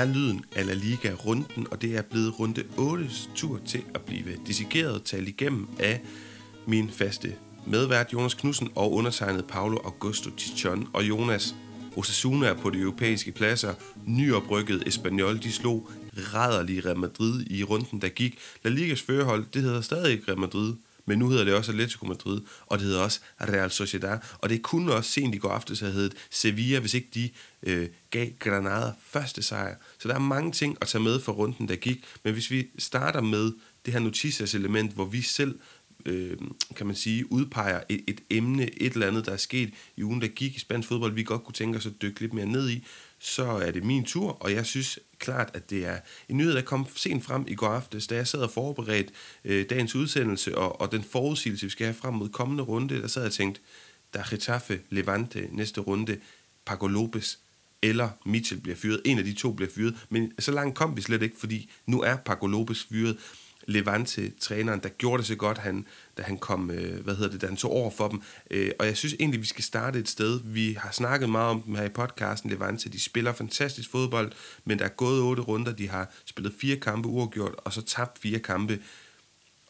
er lyden af La Liga-runden, og det er blevet runde 8 tur til at blive dissekeret talt igennem af min faste medvært Jonas Knudsen og undertegnet Paolo Augusto Tichon og Jonas Osasuna er på de europæiske pladser. Nyoprykket Espanyol, de slog rædderlig Real Madrid i runden, der gik. La Ligas førerhold, det hedder stadig Real Madrid, men nu hedder det også Atletico Madrid, og det hedder også Real Sociedad. Og det kunne også sent i går aftes have heddet Sevilla, hvis ikke de øh, gav Granada første sejr. Så der er mange ting at tage med for runden, der gik. Men hvis vi starter med det her noticias element, hvor vi selv øh, kan man sige, udpeger et, et emne, et eller andet, der er sket i ugen, der gik i spansk fodbold, vi godt kunne tænke os at dykke lidt mere ned i, så er det min tur, og jeg synes klart, at det er en nyhed, der kom sent frem i går aftes, da jeg sad og forberedte øh, dagens udsendelse og, og den forudsigelse, vi skal have frem mod kommende runde, der sad jeg og tænkte, der er Getafe Levante næste runde, Paco Lopez eller Mitchell bliver fyret. En af de to bliver fyret, men så langt kom vi slet ikke, fordi nu er Paco Lopez fyret. Levante-træneren, der gjorde det så godt, han, da han kom, øh, hvad hedder det, da han tog over for dem. Øh, og jeg synes egentlig, vi skal starte et sted. Vi har snakket meget om dem her i podcasten, Levante. De spiller fantastisk fodbold, men der er gået otte runder. De har spillet fire kampe uafgjort, og så tabt fire kampe.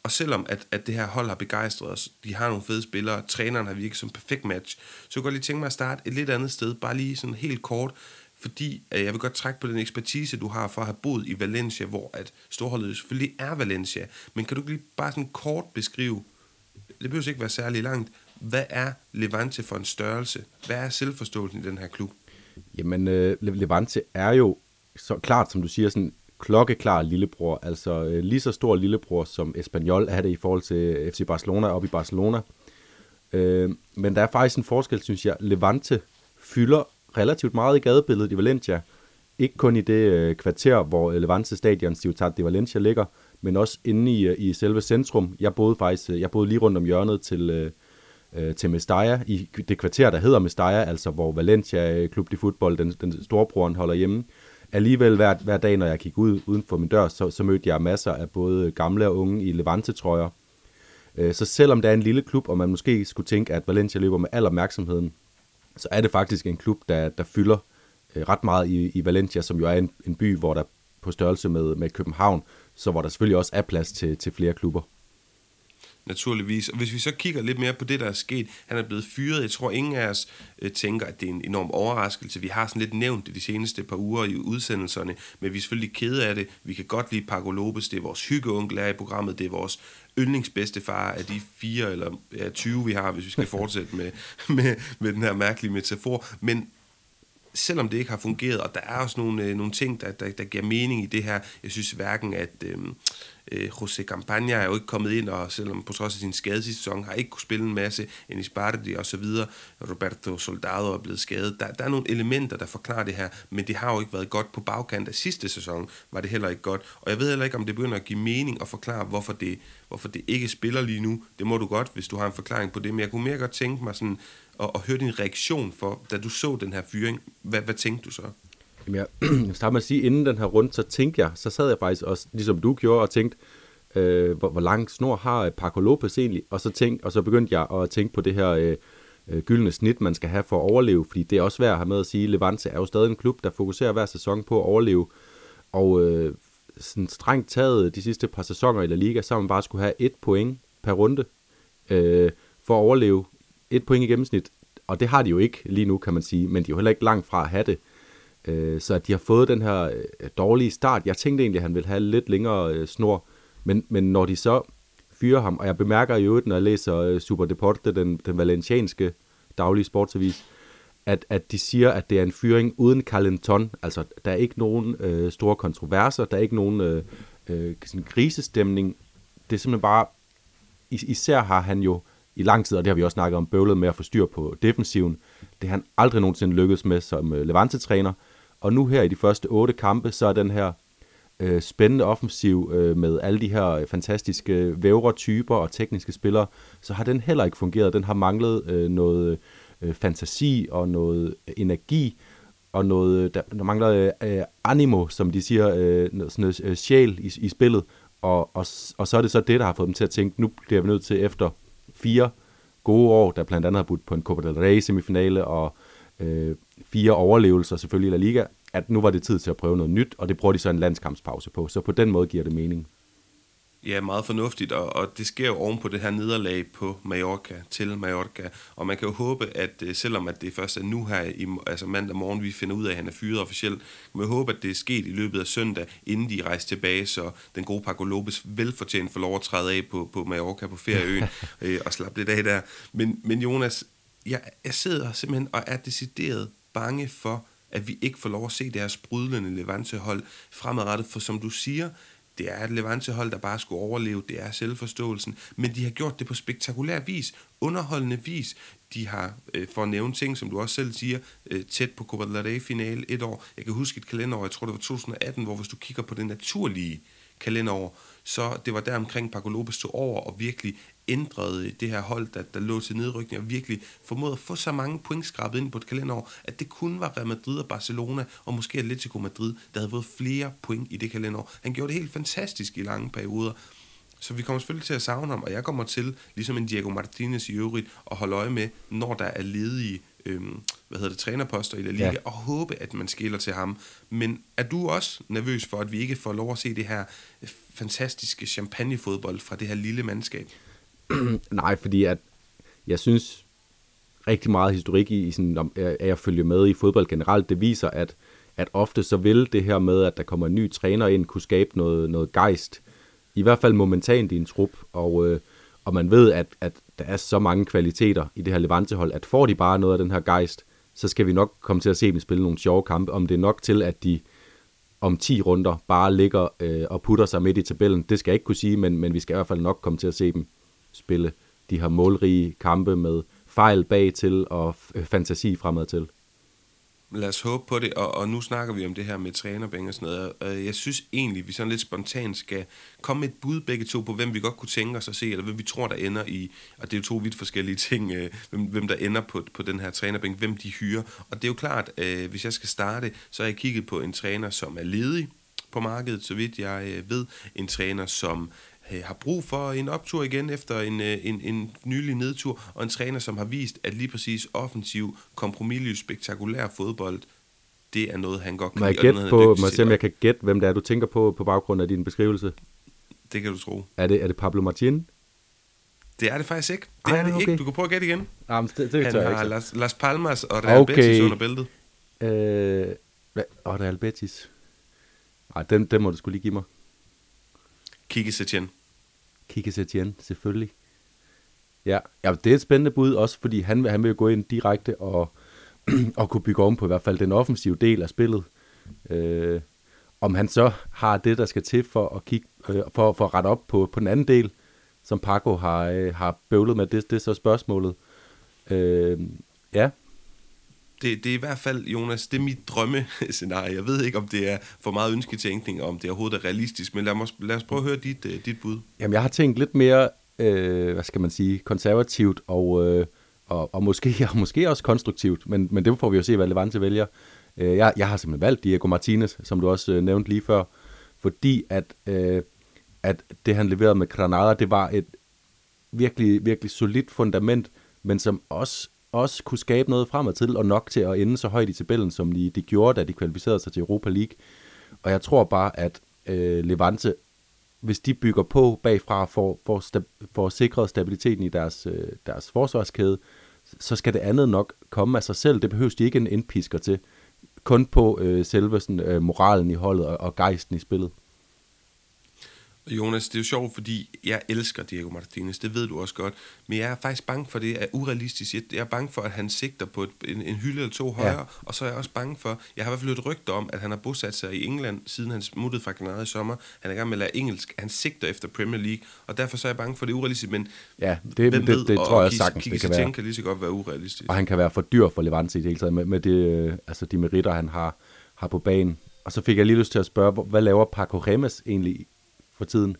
Og selvom at, at det her hold har begejstret os, de har nogle fede spillere, træneren har virket som perfekt match, så kunne jeg lige tænke mig at starte et lidt andet sted, bare lige sådan helt kort fordi øh, jeg vil godt trække på den ekspertise, du har for at have boet i Valencia, hvor at storholdet selvfølgelig er Valencia. Men kan du lige bare sådan kort beskrive, det behøver ikke være særlig langt, hvad er Levante for en størrelse? Hvad er selvforståelsen i den her klub? Jamen, øh, Levante er jo så klart, som du siger, sådan klokkeklar lillebror. Altså øh, lige så stor lillebror, som Espanyol er det i forhold til øh, FC Barcelona op i Barcelona. Øh, men der er faktisk en forskel, synes jeg. Levante fylder relativt meget i gadebilledet i Valencia. Ikke kun i det øh, kvarter, hvor Levante Stadion Ciutat de Valencia ligger, men også inde i, øh, i selve centrum. Jeg boede faktisk øh, jeg boede lige rundt om hjørnet til, øh, øh, til Mestalla, i det kvarter, der hedder Mestalla, altså hvor Valencia Klub de Fodbold, den, den storebroren, holder hjemme. Alligevel hver, hver dag, når jeg gik ud uden for min dør, så, så mødte jeg masser af både gamle og unge i Levante-trøjer. Så selvom det er en lille klub, og man måske skulle tænke, at Valencia løber med al opmærksomheden, så er det faktisk en klub, der, der fylder øh, ret meget i, i Valencia, som jo er en, en by, hvor der på størrelse med, med København, så hvor der selvfølgelig også er plads til, til flere klubber. Naturligvis. Og hvis vi så kigger lidt mere på det, der er sket, han er blevet fyret. Jeg tror, ingen af os øh, tænker, at det er en enorm overraskelse. Vi har sådan lidt nævnt det de seneste par uger i udsendelserne, men vi er selvfølgelig kede af det. Vi kan godt lide Paco Lopez, det er vores hyggeonkel her i programmet, det er vores yndlingsbedstefar af de fire eller ja, 20, vi har, hvis vi skal fortsætte med, med, med den her mærkelige metafor. Men selvom det ikke har fungeret, og der er også nogle, øh, nogle ting, der, der, der giver mening i det her. Jeg synes hverken, at øh, øh, José Campagna er jo ikke kommet ind, og selvom på trods af sin skade sidste sæson, har ikke kunne spille en masse, Enis Bardi og så videre, Roberto Soldado er blevet skadet. Der, der er nogle elementer, der forklarer det her, men det har jo ikke været godt på bagkant af sidste sæson, var det heller ikke godt. Og jeg ved heller ikke, om det begynder at give mening at forklare, hvorfor det, hvorfor det ikke spiller lige nu. Det må du godt, hvis du har en forklaring på det, men jeg kunne mere godt tænke mig sådan, at, at høre din reaktion for, da du så den her fyring. Hvad, hvad tænkte du så? Jamen, jeg, jeg starter med at sige, inden den her rundt, så tænkte jeg, så sad jeg faktisk også, ligesom du gjorde, og tænkte, øh, hvor, hvor lang snor har øh, Paco Lopez egentlig? Og så, tænkte, og så begyndte jeg at tænke på det her øh, øh, gyldne snit, man skal have for at overleve, fordi det er også værd at have med at sige, Levante er jo stadig en klub, der fokuserer hver sæson på at overleve, og øh, sådan strengt taget de sidste par sæsoner i La Liga, så man bare skulle have et point per runde øh, for at overleve. Et point i gennemsnit, og det har de jo ikke lige nu, kan man sige, men de er jo heller ikke langt fra at have det. Øh, så at de har fået den her øh, dårlige start. Jeg tænkte egentlig, at han ville have lidt længere øh, snor, men, men når de så fyrer ham, og jeg bemærker jo øvrigt, når jeg læser øh, Super Deporte, den, den valencianske daglige sportsavis, at, at de siger, at det er en fyring uden kalenton. Altså, der er ikke nogen øh, store kontroverser, der er ikke nogen øh, øh, sådan krisestemning. Det er simpelthen bare, is- især har han jo i lang tid, og det har vi også snakket om, bøvlet med at få styr på defensiven. Det har han aldrig nogensinde lykkedes med som øh, Levante-træner. Og nu her i de første otte kampe, så er den her øh, spændende offensiv øh, med alle de her fantastiske vævretyper og tekniske spillere, så har den heller ikke fungeret. Den har manglet øh, noget øh, fantasi og noget øh, energi, og noget, øh, der, der mangler øh, animo, som de siger, øh, sådan noget øh, sjæl i, i spillet. Og, og, og så er det så det, der har fået dem til at tænke, nu bliver vi nødt til efter fire gode år, der blandt andet har budt på en Copa del Rey semifinale og øh, fire overlevelser selvfølgelig i La Liga, at nu var det tid til at prøve noget nyt, og det bruger de så en landskampspause på. Så på den måde giver det mening. Ja, meget fornuftigt, og, og det sker jo oven på det her nederlag på Mallorca, til Mallorca, og man kan jo håbe, at uh, selvom at det først er nu her, i, altså mandag morgen, vi finder ud af, at han er fyret officielt, kan man håbe, at det er sket i løbet af søndag, inden de rejser tilbage, så den gode Paco Lopez velfortjent får lov at træde af på, på Mallorca på ferieøen øh, og slappe lidt af der. Men, men Jonas, jeg, jeg sidder simpelthen og er decideret bange for, at vi ikke får lov at se deres brydlende Levante-hold fremadrettet, for som du siger, det er et Levante-hold, der bare skulle overleve. Det er selvforståelsen. Men de har gjort det på spektakulær vis, underholdende vis. De har, øh, for at nævne ting, som du også selv siger, øh, tæt på Copa del Rey-finale et år. Jeg kan huske et kalenderår, jeg tror det var 2018, hvor hvis du kigger på det naturlige kalenderår, så det var der omkring Paco Lopez tog over og virkelig ændrede det her hold, der, der lå til nedrykning, og virkelig formåede at få så mange point skrabet ind på et kalenderår, at det kun var Real Madrid og Barcelona, og måske Atletico Madrid, der havde fået flere point i det kalenderår. Han gjorde det helt fantastisk i lange perioder. Så vi kommer selvfølgelig til at savne ham, og jeg kommer til, ligesom en Diego Martinez i øvrigt, at holde øje med, når der er ledige øhm, hvad hedder det, trænerposter i La Liga, ja. og håbe, at man skiller til ham. Men er du også nervøs for, at vi ikke får lov at se det her fantastiske champagnefodbold fra det her lille mandskab? Nej, fordi at jeg synes rigtig meget historik i, i sådan, at jeg følger med i fodbold generelt, det viser, at, at ofte så vil det her med, at der kommer en ny træner ind, kunne skabe noget, noget gejst, i hvert fald momentant i en trup, og, øh, og man ved, at, at der er så mange kvaliteter i det her Levante-hold, at får de bare noget af den her gejst, så skal vi nok komme til at se dem spille nogle sjove kampe, om det er nok til, at de om 10 runder bare ligger øh, og putter sig midt i tabellen. Det skal jeg ikke kunne sige, men, men vi skal i hvert fald nok komme til at se dem spille de her målrige kampe med fejl bag til og øh, fantasi fremad til. Lad os håbe på det, og, og nu snakker vi om det her med trænerbænk og sådan noget. Og jeg synes egentlig, vi sådan lidt spontant skal komme med et bud begge to på, hvem vi godt kunne tænke os at se, eller hvem vi tror, der ender i, og det er jo to vidt forskellige ting, øh, hvem, hvem der ender på, på den her trænerbænk, hvem de hyrer. Og det er jo klart, øh, hvis jeg skal starte, så har jeg kigget på en træner, som er ledig på markedet, så vidt jeg øh, ved. En træner, som øh, har brug for en optur igen efter en, øh, en, en nylig nedtur, og en træner, som har vist, at lige præcis offensiv, kompromisløs, spektakulær fodbold, det er noget, han godt kan lide. Må jeg, på, må jeg se, om jeg kan gætte, hvem det er, du tænker på, på baggrund af din beskrivelse? Det kan du tro. Er det, er det Pablo Martin? Det er det faktisk ikke. Det Ej, er det okay. ikke. Du kan prøve at gætte igen. Jamen, det, det han har Las, Las Palmas og Real okay. Betis under bæltet. Øh, og Real Betis. Nej, den, den må du skulle lige give mig. Kike Setien. Kike Setien, selvfølgelig. Ja, ja, det er et spændende bud, også fordi han, han vil jo gå ind direkte og, og kunne bygge om på i hvert fald den offensive del af spillet. Øh, om han så har det, der skal til for at, kigge, øh, for, for at rette op på, på den anden del, som Paco har, øh, har bøvlet med, det, det er så spørgsmålet. Øh, ja, det, det er i hvert fald, Jonas, det er mit drømmescenarie. Jeg ved ikke, om det er for meget ønsketænkning, og om det overhovedet er realistisk, men lad os, lad os prøve at høre dit, uh, dit bud. Jamen, jeg har tænkt lidt mere, øh, hvad skal man sige, konservativt og, øh, og, og måske, og måske også konstruktivt, men, men det får vi jo se, hvad Levante vælger. Øh, jeg, jeg har simpelthen valgt Diego Martinez, som du også øh, nævnte lige før, fordi at, øh, at det, han leverede med Granada, det var et virkelig, virkelig solidt fundament, men som også også kunne skabe noget fremad til, og nok til at ende så højt i tabellen, som de, de gjorde, da de kvalificerede sig til Europa League. Og jeg tror bare, at øh, Levante, hvis de bygger på bagfra for, for, sta- for sikret stabiliteten i deres, øh, deres forsvarskæde, så skal det andet nok komme af sig selv. Det behøves de ikke en indpisker til. Kun på øh, selve sådan, øh, moralen i holdet og, og gejsten i spillet. Jonas, det er jo sjovt, fordi jeg elsker Diego Martinez, det ved du også godt, men jeg er faktisk bange for, det er urealistisk. Jeg er bange for, at han sigter på et, en, en hylde eller to højere, ja. og så er jeg også bange for, jeg har i hvert fald et rygte om, at han har bosat sig i England, siden han smuttede fra Granada i sommer. Han er i gang med at lære engelsk, han sigter efter Premier League, og derfor så er jeg bange for, at det er urealistisk, men ja, det, det, det, det tror jeg sagtens, det kan være. kan lige så godt være urealistisk. Og han kan være for dyr for Levante i det hele taget, med, med det, øh, altså de meritter, han har, har på banen. Og så fik jeg lige lyst til at spørge, hvad laver Paco Remes egentlig for tiden?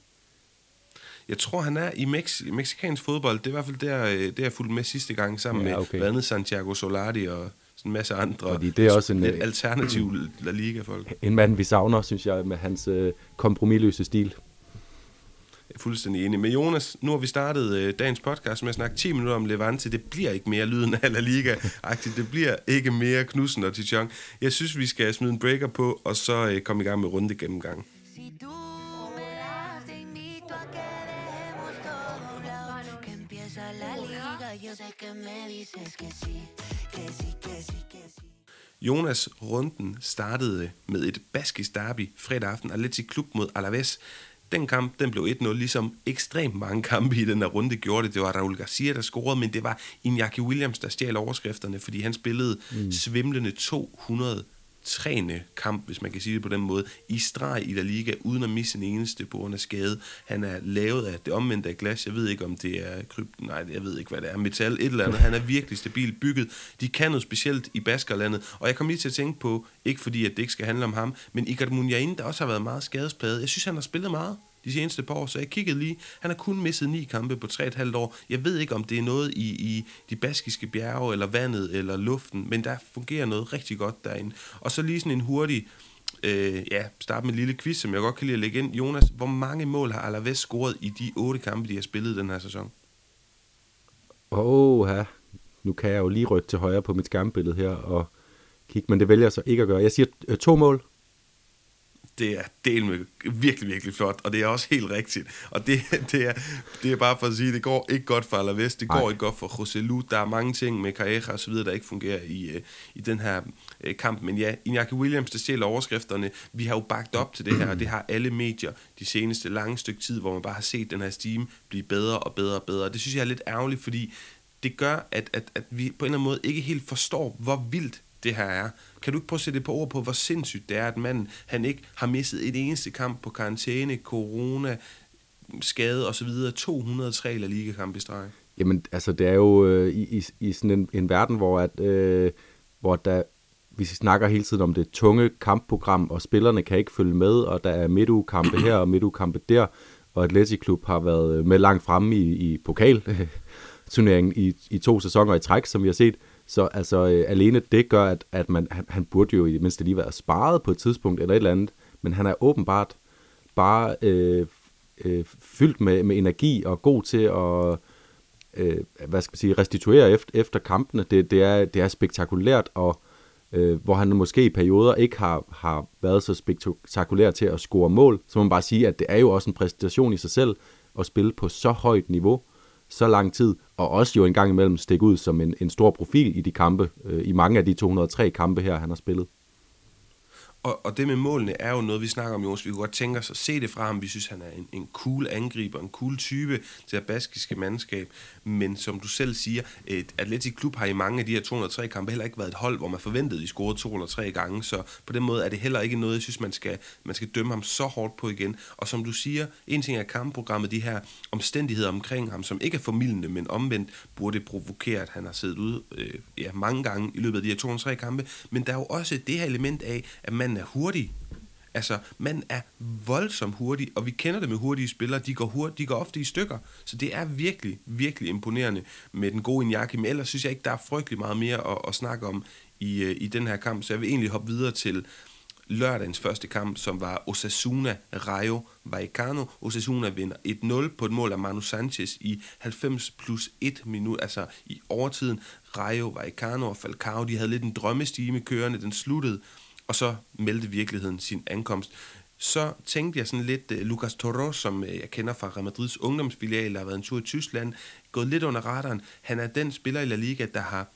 Jeg tror, han er i Mex mexikansk fodbold. Det er i hvert fald der, øh, det jeg fulgte med sidste gang, sammen ja, okay. med blandt andet Santiago Solari og sådan en masse andre. Fordi det er også en lidt øh, alternativ La Liga-folk. En mand, vi savner, synes jeg, med hans øh, kompromilløse stil. Jeg er fuldstændig enig. Men Jonas, nu har vi startet øh, dagens podcast med at snakke 10 minutter om Levante. Det bliver ikke mere lyden af La liga -agtigt. Det bliver ikke mere Knudsen og Tichong. Jeg synes, vi skal smide en breaker på, og så øh, komme i gang med runde gennemgang. Yo sé que me dices que sí, que sí, que sí, que sí. Jonas Runden startede med et baskisk derby fredag aften, Atleti Klub mod Alaves. Den kamp den blev 1-0, ligesom ekstremt mange kampe i den her runde gjorde det. Det var Raul Garcia, der scorede, men det var Iñaki Williams, der stjal overskrifterne, fordi han spillede mm. svimlende 200 træne kamp, hvis man kan sige det på den måde, i streg i La Liga, uden at misse en eneste på grund af skade. Han er lavet af det omvendte af glas. Jeg ved ikke, om det er krypten, nej, jeg ved ikke, hvad det er, metal, et eller andet. Han er virkelig stabilt bygget. De kan noget specielt i Baskerlandet, og jeg kom lige til at tænke på, ikke fordi, at det ikke skal handle om ham, men Iker Munjain, der også har været meget skadespladet. Jeg synes, han har spillet meget de seneste par år, så jeg kiggede lige. Han har kun misset ni kampe på 3,5 år. Jeg ved ikke, om det er noget i, i de baskiske bjerge, eller vandet, eller luften, men der fungerer noget rigtig godt derinde. Og så lige sådan en hurtig, øh, ja, starte med en lille quiz, som jeg godt kan lide at lægge ind. Jonas, hvor mange mål har Alaves scoret i de otte kampe, de har spillet den her sæson? Åh, ja. Nu kan jeg jo lige rykke til højre på mit skærmbillede her og kigge, men det vælger jeg så ikke at gøre. Jeg siger øh, to mål det er del med virkelig, virkelig flot, og det er også helt rigtigt. Og det, det, er, det er bare for at sige, det går ikke godt for Alaves, det går ikke godt for José Lu. Der er mange ting med Carreja og så videre, der ikke fungerer i, øh, i den her øh, kamp. Men ja, Iñaki Williams, der stjæler overskrifterne. Vi har jo bagt op til det her, og det har alle medier de seneste lange stykke tid, hvor man bare har set den her steam blive bedre og bedre og bedre. Det synes jeg er lidt ærgerligt, fordi det gør, at, at, at vi på en eller anden måde ikke helt forstår, hvor vildt det her er. Kan du ikke prøve at sætte det på ord på, hvor sindssygt det er, at manden han ikke har misset et eneste kamp på karantæne, corona, skade osv. 203 La Liga-kampe i streg. Jamen, altså, det er jo øh, i, i, i sådan en, en verden, hvor, at, øh, hvor der, vi snakker hele tiden om det tunge kampprogram, og spillerne kan ikke følge med, og der er midtugekampe her og midtugekampe der, og Atleti Klub har været øh, med langt fremme i, i pokalturneringen i, i to sæsoner i træk, som vi har set. Så altså, øh, alene det gør, at, at man, han, han burde jo i det mindste lige være sparet på et tidspunkt eller et eller andet, men han er åbenbart bare øh, øh, fyldt med, med energi og god til at øh, hvad skal man sige, restituere efter, efter kampene. Det, det, er, det er spektakulært, og øh, hvor han måske i perioder ikke har, har været så spektakulær til at score mål, så må man bare sige, at det er jo også en præstation i sig selv at spille på så højt niveau, så lang tid, og også jo en gang imellem stikke ud som en, en stor profil i de kampe, øh, i mange af de 203 kampe her, han har spillet. Og, og det med målene er jo noget, vi snakker om, Jonas. Vi kunne godt tænke os at se det fra ham. Vi synes, han er en, en cool angriber, en cool type til det baskiske mandskab. Men som du selv siger, et Atletic Klub har i mange af de her 203 kampe heller ikke været et hold, hvor man forventede, at de scorede 203 gange. Så på den måde er det heller ikke noget, jeg synes, man skal, man skal dømme ham så hårdt på igen. Og som du siger, en ting er kampprogrammet, de her omstændigheder omkring ham, som ikke er formidlende, men omvendt burde provokere, at han har siddet ude øh, ja, mange gange i løbet af de her 203 kampe. Men der er jo også det her element af, at man er hurtig. Altså, man er voldsomt hurtig, og vi kender det med hurtige spillere, de går, hurtigt, de går ofte i stykker. Så det er virkelig, virkelig imponerende med den gode Iñaki, men ellers synes jeg ikke, der er frygtelig meget mere at, at snakke om i, øh, i den her kamp, så jeg vil egentlig hoppe videre til lørdagens første kamp, som var Osasuna Rayo Vallecano. Osasuna vinder 1-0 på et mål af Manu Sanchez i 90 plus 1 minut, altså i overtiden. Rayo Vallecano og Falcao, de havde lidt en drømmestime kørende, den sluttede og så meldte virkeligheden sin ankomst. Så tænkte jeg sådan lidt, uh, Lucas Toro, som uh, jeg kender fra Real Madrids ungdomsfilial, der har været en tur i Tyskland, gået lidt under radaren. Han er den spiller i La Liga, der har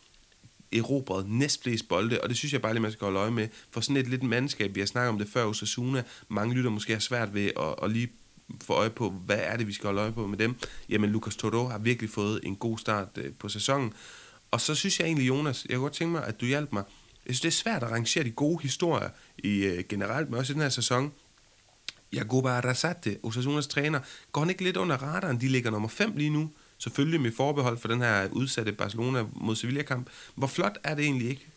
erobret næstflest bolde, og det synes jeg bare lige, man skal holde øje med. For sådan et lidt mandskab, vi har snakket om det før, Osasuna, mange lytter måske har svært ved at, at lige få øje på, hvad er det, vi skal holde øje på med dem. Jamen, Lucas Toro har virkelig fået en god start øh, på sæsonen. Og så synes jeg egentlig, Jonas, jeg kunne godt tænke mig, at du hjalp mig jeg synes, det er svært at rangere de gode historier i øh, generelt, men også i den her sæson. Jagoba Arrasate, Osasunas træner, går han ikke lidt under radaren? De ligger nummer 5 lige nu, selvfølgelig med forbehold for den her udsatte Barcelona mod Sevilla-kamp. Hvor flot er det egentlig ikke?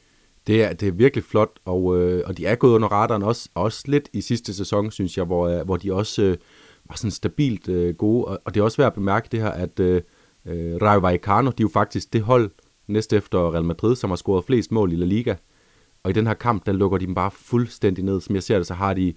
Det er, det er virkelig flot, og, øh, og de er gået under radaren også, også lidt i sidste sæson, synes jeg, hvor, øh, hvor de også øh, var sådan stabilt øh, gode. Og, og det er også værd at bemærke det her, at øh, øh Rayo Vallecano, de er jo faktisk det hold næste efter Real Madrid, som har scoret flest mål i La Liga. Og i den her kamp, der lukker de dem bare fuldstændig ned. Som jeg ser det, så har de,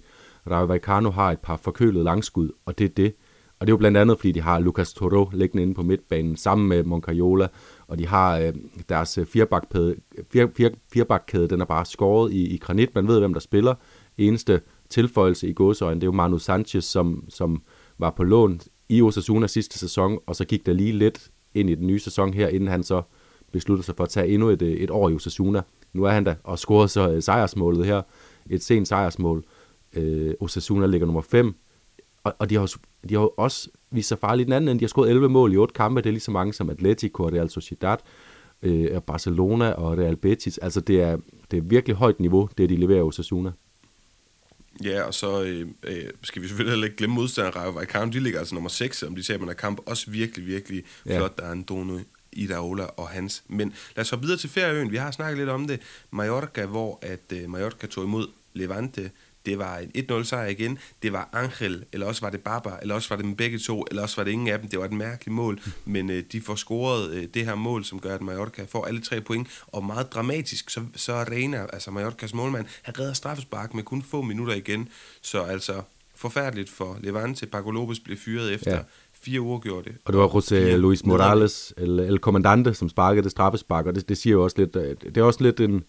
Rayo Vallecano har et par forkølede langskud, og det er det. og det er jo blandt andet, fordi de har Lucas Toro liggende inde på midtbanen sammen med Moncayola, og de har øh, deres øh, firebakkæde, fire, fire, firebakkæde, den er bare skåret i, i granit. Man ved, hvem der spiller. Eneste tilføjelse i gåsøjne, det er jo Manu Sanchez, som, som var på lån i Osasuna sidste sæson, og så gik der lige lidt ind i den nye sæson her, inden han så besluttede sig for at tage endnu et, øh, et år i Osasuna. Nu er han der og scoret så øh, sejrsmålet her, et sent sejrsmål. Øh, Osasuna ligger nummer 5, og, og de, har, de har også vist sig farlige den anden ende. De har scoret 11 mål i 8 kampe, det er lige så mange som Atletico og Real Sociedad, øh, Barcelona og Real Betis. Altså det er, det er virkelig højt niveau, det de leverer Osasuna. Ja, og så øh, øh, skal vi selvfølgelig heller ikke glemme modstanderen Rayo Vallecano. De ligger altså nummer 6, om de ser, man er kamp. Også virkelig, virkelig ja. flot. Der er en Iraola og hans. Men lad os hoppe videre til Færøen. Vi har snakket lidt om det. Mallorca, hvor at øh, Mallorca tog imod Levante det var en 1-0 sejr igen, det var Angel, eller også var det Baba, eller også var det med begge to, eller også var det ingen af dem. Det var et mærkeligt mål, men øh, de får scoret øh, det her mål, som gør, at Mallorca får alle tre point, og meget dramatisk, så, så Arena, altså Mallorcas målmand, han redder straffespark med kun få minutter igen, så altså forfærdeligt for Levante. Paco Lopez blev fyret efter ja fire uger gjorde det. Og det var José Luis Morales, eller El Comandante, som sparkede det straffespark, og det, det siger jo også lidt, øh, det er også lidt en,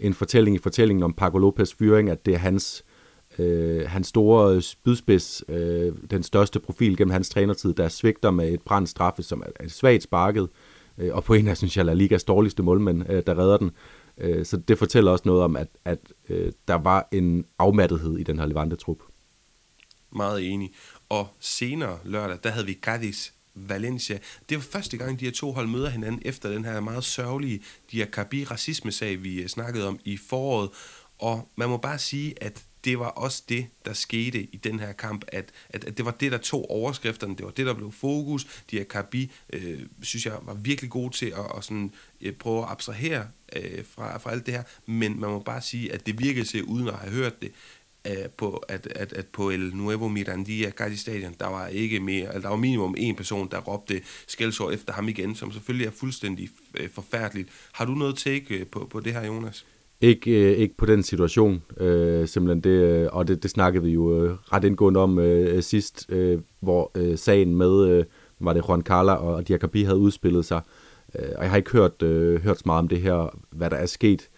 en fortælling i fortællingen om Paco Lopez fyring, at det er hans øh, hans store spydspids, øh, den største profil gennem hans trænertid, der svigter med et brændt straffe, som er svagt sparket, øh, og på en af, synes jeg, La Ligas dårligste målmænd, øh, der redder den. Øh, så det fortæller også noget om, at, at øh, der var en afmattethed i den her Levante-trup. Meget enig. Og senere lørdag, der havde vi Cadiz Valencia. Det var første gang, de her to hold møder hinanden efter den her meget sørgelige Diakabi-racisme-sag, vi øh, snakkede om i foråret. Og man må bare sige, at det var også det, der skete i den her kamp, at, at, at det var det, der tog overskrifterne, det var det, der blev fokus. De her Kabi, øh, synes jeg, var virkelig gode til at, at sådan, øh, prøve at abstrahere øh, fra, fra alt det her, men man må bare sige, at det virkede til, uden at have hørt det, øh, på, at, at, at på El Nuevo Mirandia Gatti Stadion, der var ikke mere, altså der var minimum en person, der råbte skældsord efter ham igen, som selvfølgelig er fuldstændig øh, forfærdeligt. Har du noget take øh, på, på det her, Jonas? Ikke, øh, ikke på den situation, øh, simpelthen det, øh, og det, det snakkede vi jo øh, ret indgående om øh, øh, sidst, øh, hvor øh, sagen med, øh, var det Juan Carla og Diakabi havde udspillet sig, øh, og jeg har ikke hørt, øh, hørt så meget om det her, hvad der er sket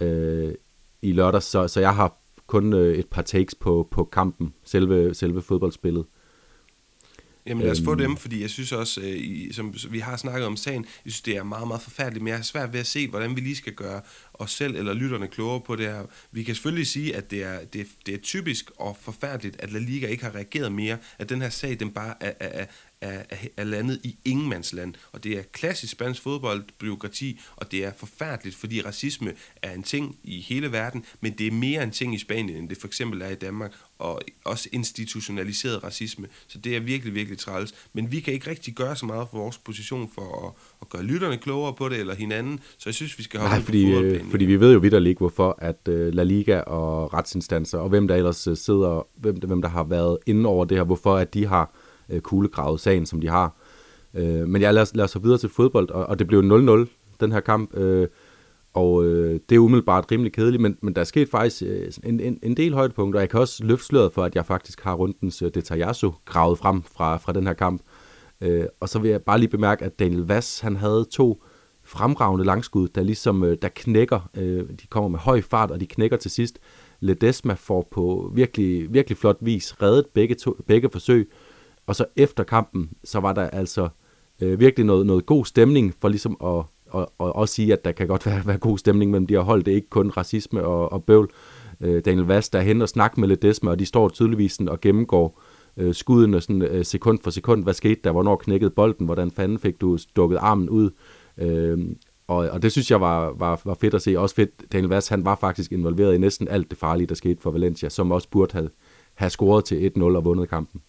øh, i lørdag, så, så jeg har kun øh, et par takes på, på kampen, selve, selve fodboldspillet. Jamen lad os få øhm. dem, fordi jeg synes også, øh, som vi har snakket om sagen, jeg synes, det er meget, meget forfærdeligt, men jeg har svært ved at se, hvordan vi lige skal gøre os selv eller lytterne klogere på det her. Vi kan selvfølgelig sige, at det er, det, det er typisk og forfærdeligt, at La Liga ikke har reageret mere, at den her sag, den bare er, er, er, er landet i ingenmandsland. Og det er klassisk spansk fodboldbyråkrati, og det er forfærdeligt, fordi racisme er en ting i hele verden, men det er mere en ting i Spanien, end det for eksempel er i Danmark, og også institutionaliseret racisme. Så det er virkelig, virkelig træls. Men vi kan ikke rigtig gøre så meget for vores position for at, at gøre lytterne klogere på det, eller hinanden. Så jeg synes, vi skal holde Nej, fordi, øh, fordi vi ved jo vidt ikke, hvorfor at uh, La Liga og retsinstanser, og hvem der ellers uh, sidder, hvem, hvem der har været inde over det her, hvorfor at de har øh, kuglegravet sagen, som de har. Øh, men jeg lad os så videre til fodbold, og, og det blev 0-0, den her kamp. Øh, og øh, det er umiddelbart rimelig kedeligt, men, men der er sket faktisk øh, en, en, en del højdepunkter. Jeg kan også løfte sløret for, at jeg faktisk har rundens øh, Detajasso gravet frem fra, fra den her kamp. Øh, og så vil jeg bare lige bemærke, at Daniel Vass, han havde to fremragende langskud, der ligesom øh, der knækker. Øh, de kommer med høj fart, og de knækker til sidst. Ledesma får på virkelig, virkelig flot vis reddet begge, to, begge forsøg. Og så efter kampen, så var der altså øh, virkelig noget, noget god stemning for ligesom at og, og også sige, at der kan godt være, være god stemning mellem de her hold. Det er ikke kun racisme og, og bøvl. Øh, Daniel Vast der er hen og snakker med Ledesma, og de står tydeligvis sådan og gennemgår øh, skuddene sådan, øh, sekund for sekund. Hvad skete der? Hvornår knækkede bolden? Hvordan fanden fik du dukket armen ud? Øh, og, og det synes jeg var, var, var fedt at se. Også fedt, Daniel Vast, han var faktisk involveret i næsten alt det farlige, der skete for Valencia, som også burde have, have scoret til 1-0 og vundet kampen.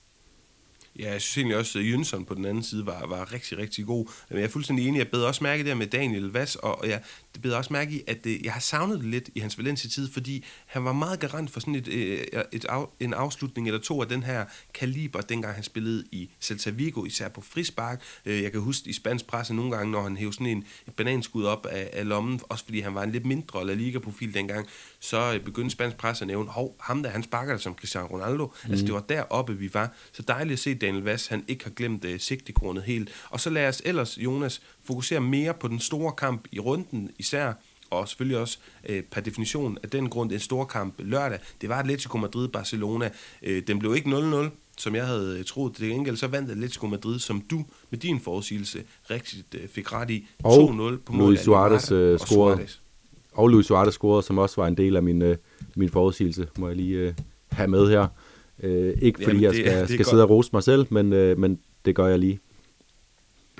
Ja, jeg synes egentlig også, at Jønsson på den anden side var, var rigtig, rigtig god. Men jeg er fuldstændig enig. Jeg bed også mærke der med Daniel Vass, og jeg bed også mærke i, at det, jeg har savnet det lidt i hans Valencia-tid, fordi han var meget garant for sådan et, et, et af, en afslutning eller to af den her kaliber, dengang han spillede i Celta Vigo, især på frispark. Øh, jeg kan huske i spansk presse nogle gange, når han hævde sådan en et bananskud op af, af lommen, også fordi han var en lidt mindre La Liga-profil dengang, så øh, begyndte spansk presse at nævne, hov, ham der, han sparker det som Cristiano Ronaldo. Altså, mm. Altså, det var deroppe, vi var. Så dejligt at se Daniel Vass, han ikke har glemt uh, sigtekornet helt. Og så lad os ellers, Jonas, fokusere mere på den store kamp i runden, især og selvfølgelig også øh, per definition af den grund en stor kamp lørdag. Det var Atletico Madrid-Barcelona. Øh, den blev ikke 0-0, som jeg havde øh, troet. Det gengæld så vandt Atletico Madrid, som du med din forudsigelse rigtigt øh, fik ret i. 2-0 på mål Luis Suarez øh, scorede. Og Luis Suarez scorede, som også var en del af min, øh, min forudsigelse, må jeg lige øh, have med her. Øh, ikke fordi Jamen, det, jeg skal, skal sidde og rose mig selv, men, øh, men det gør jeg lige.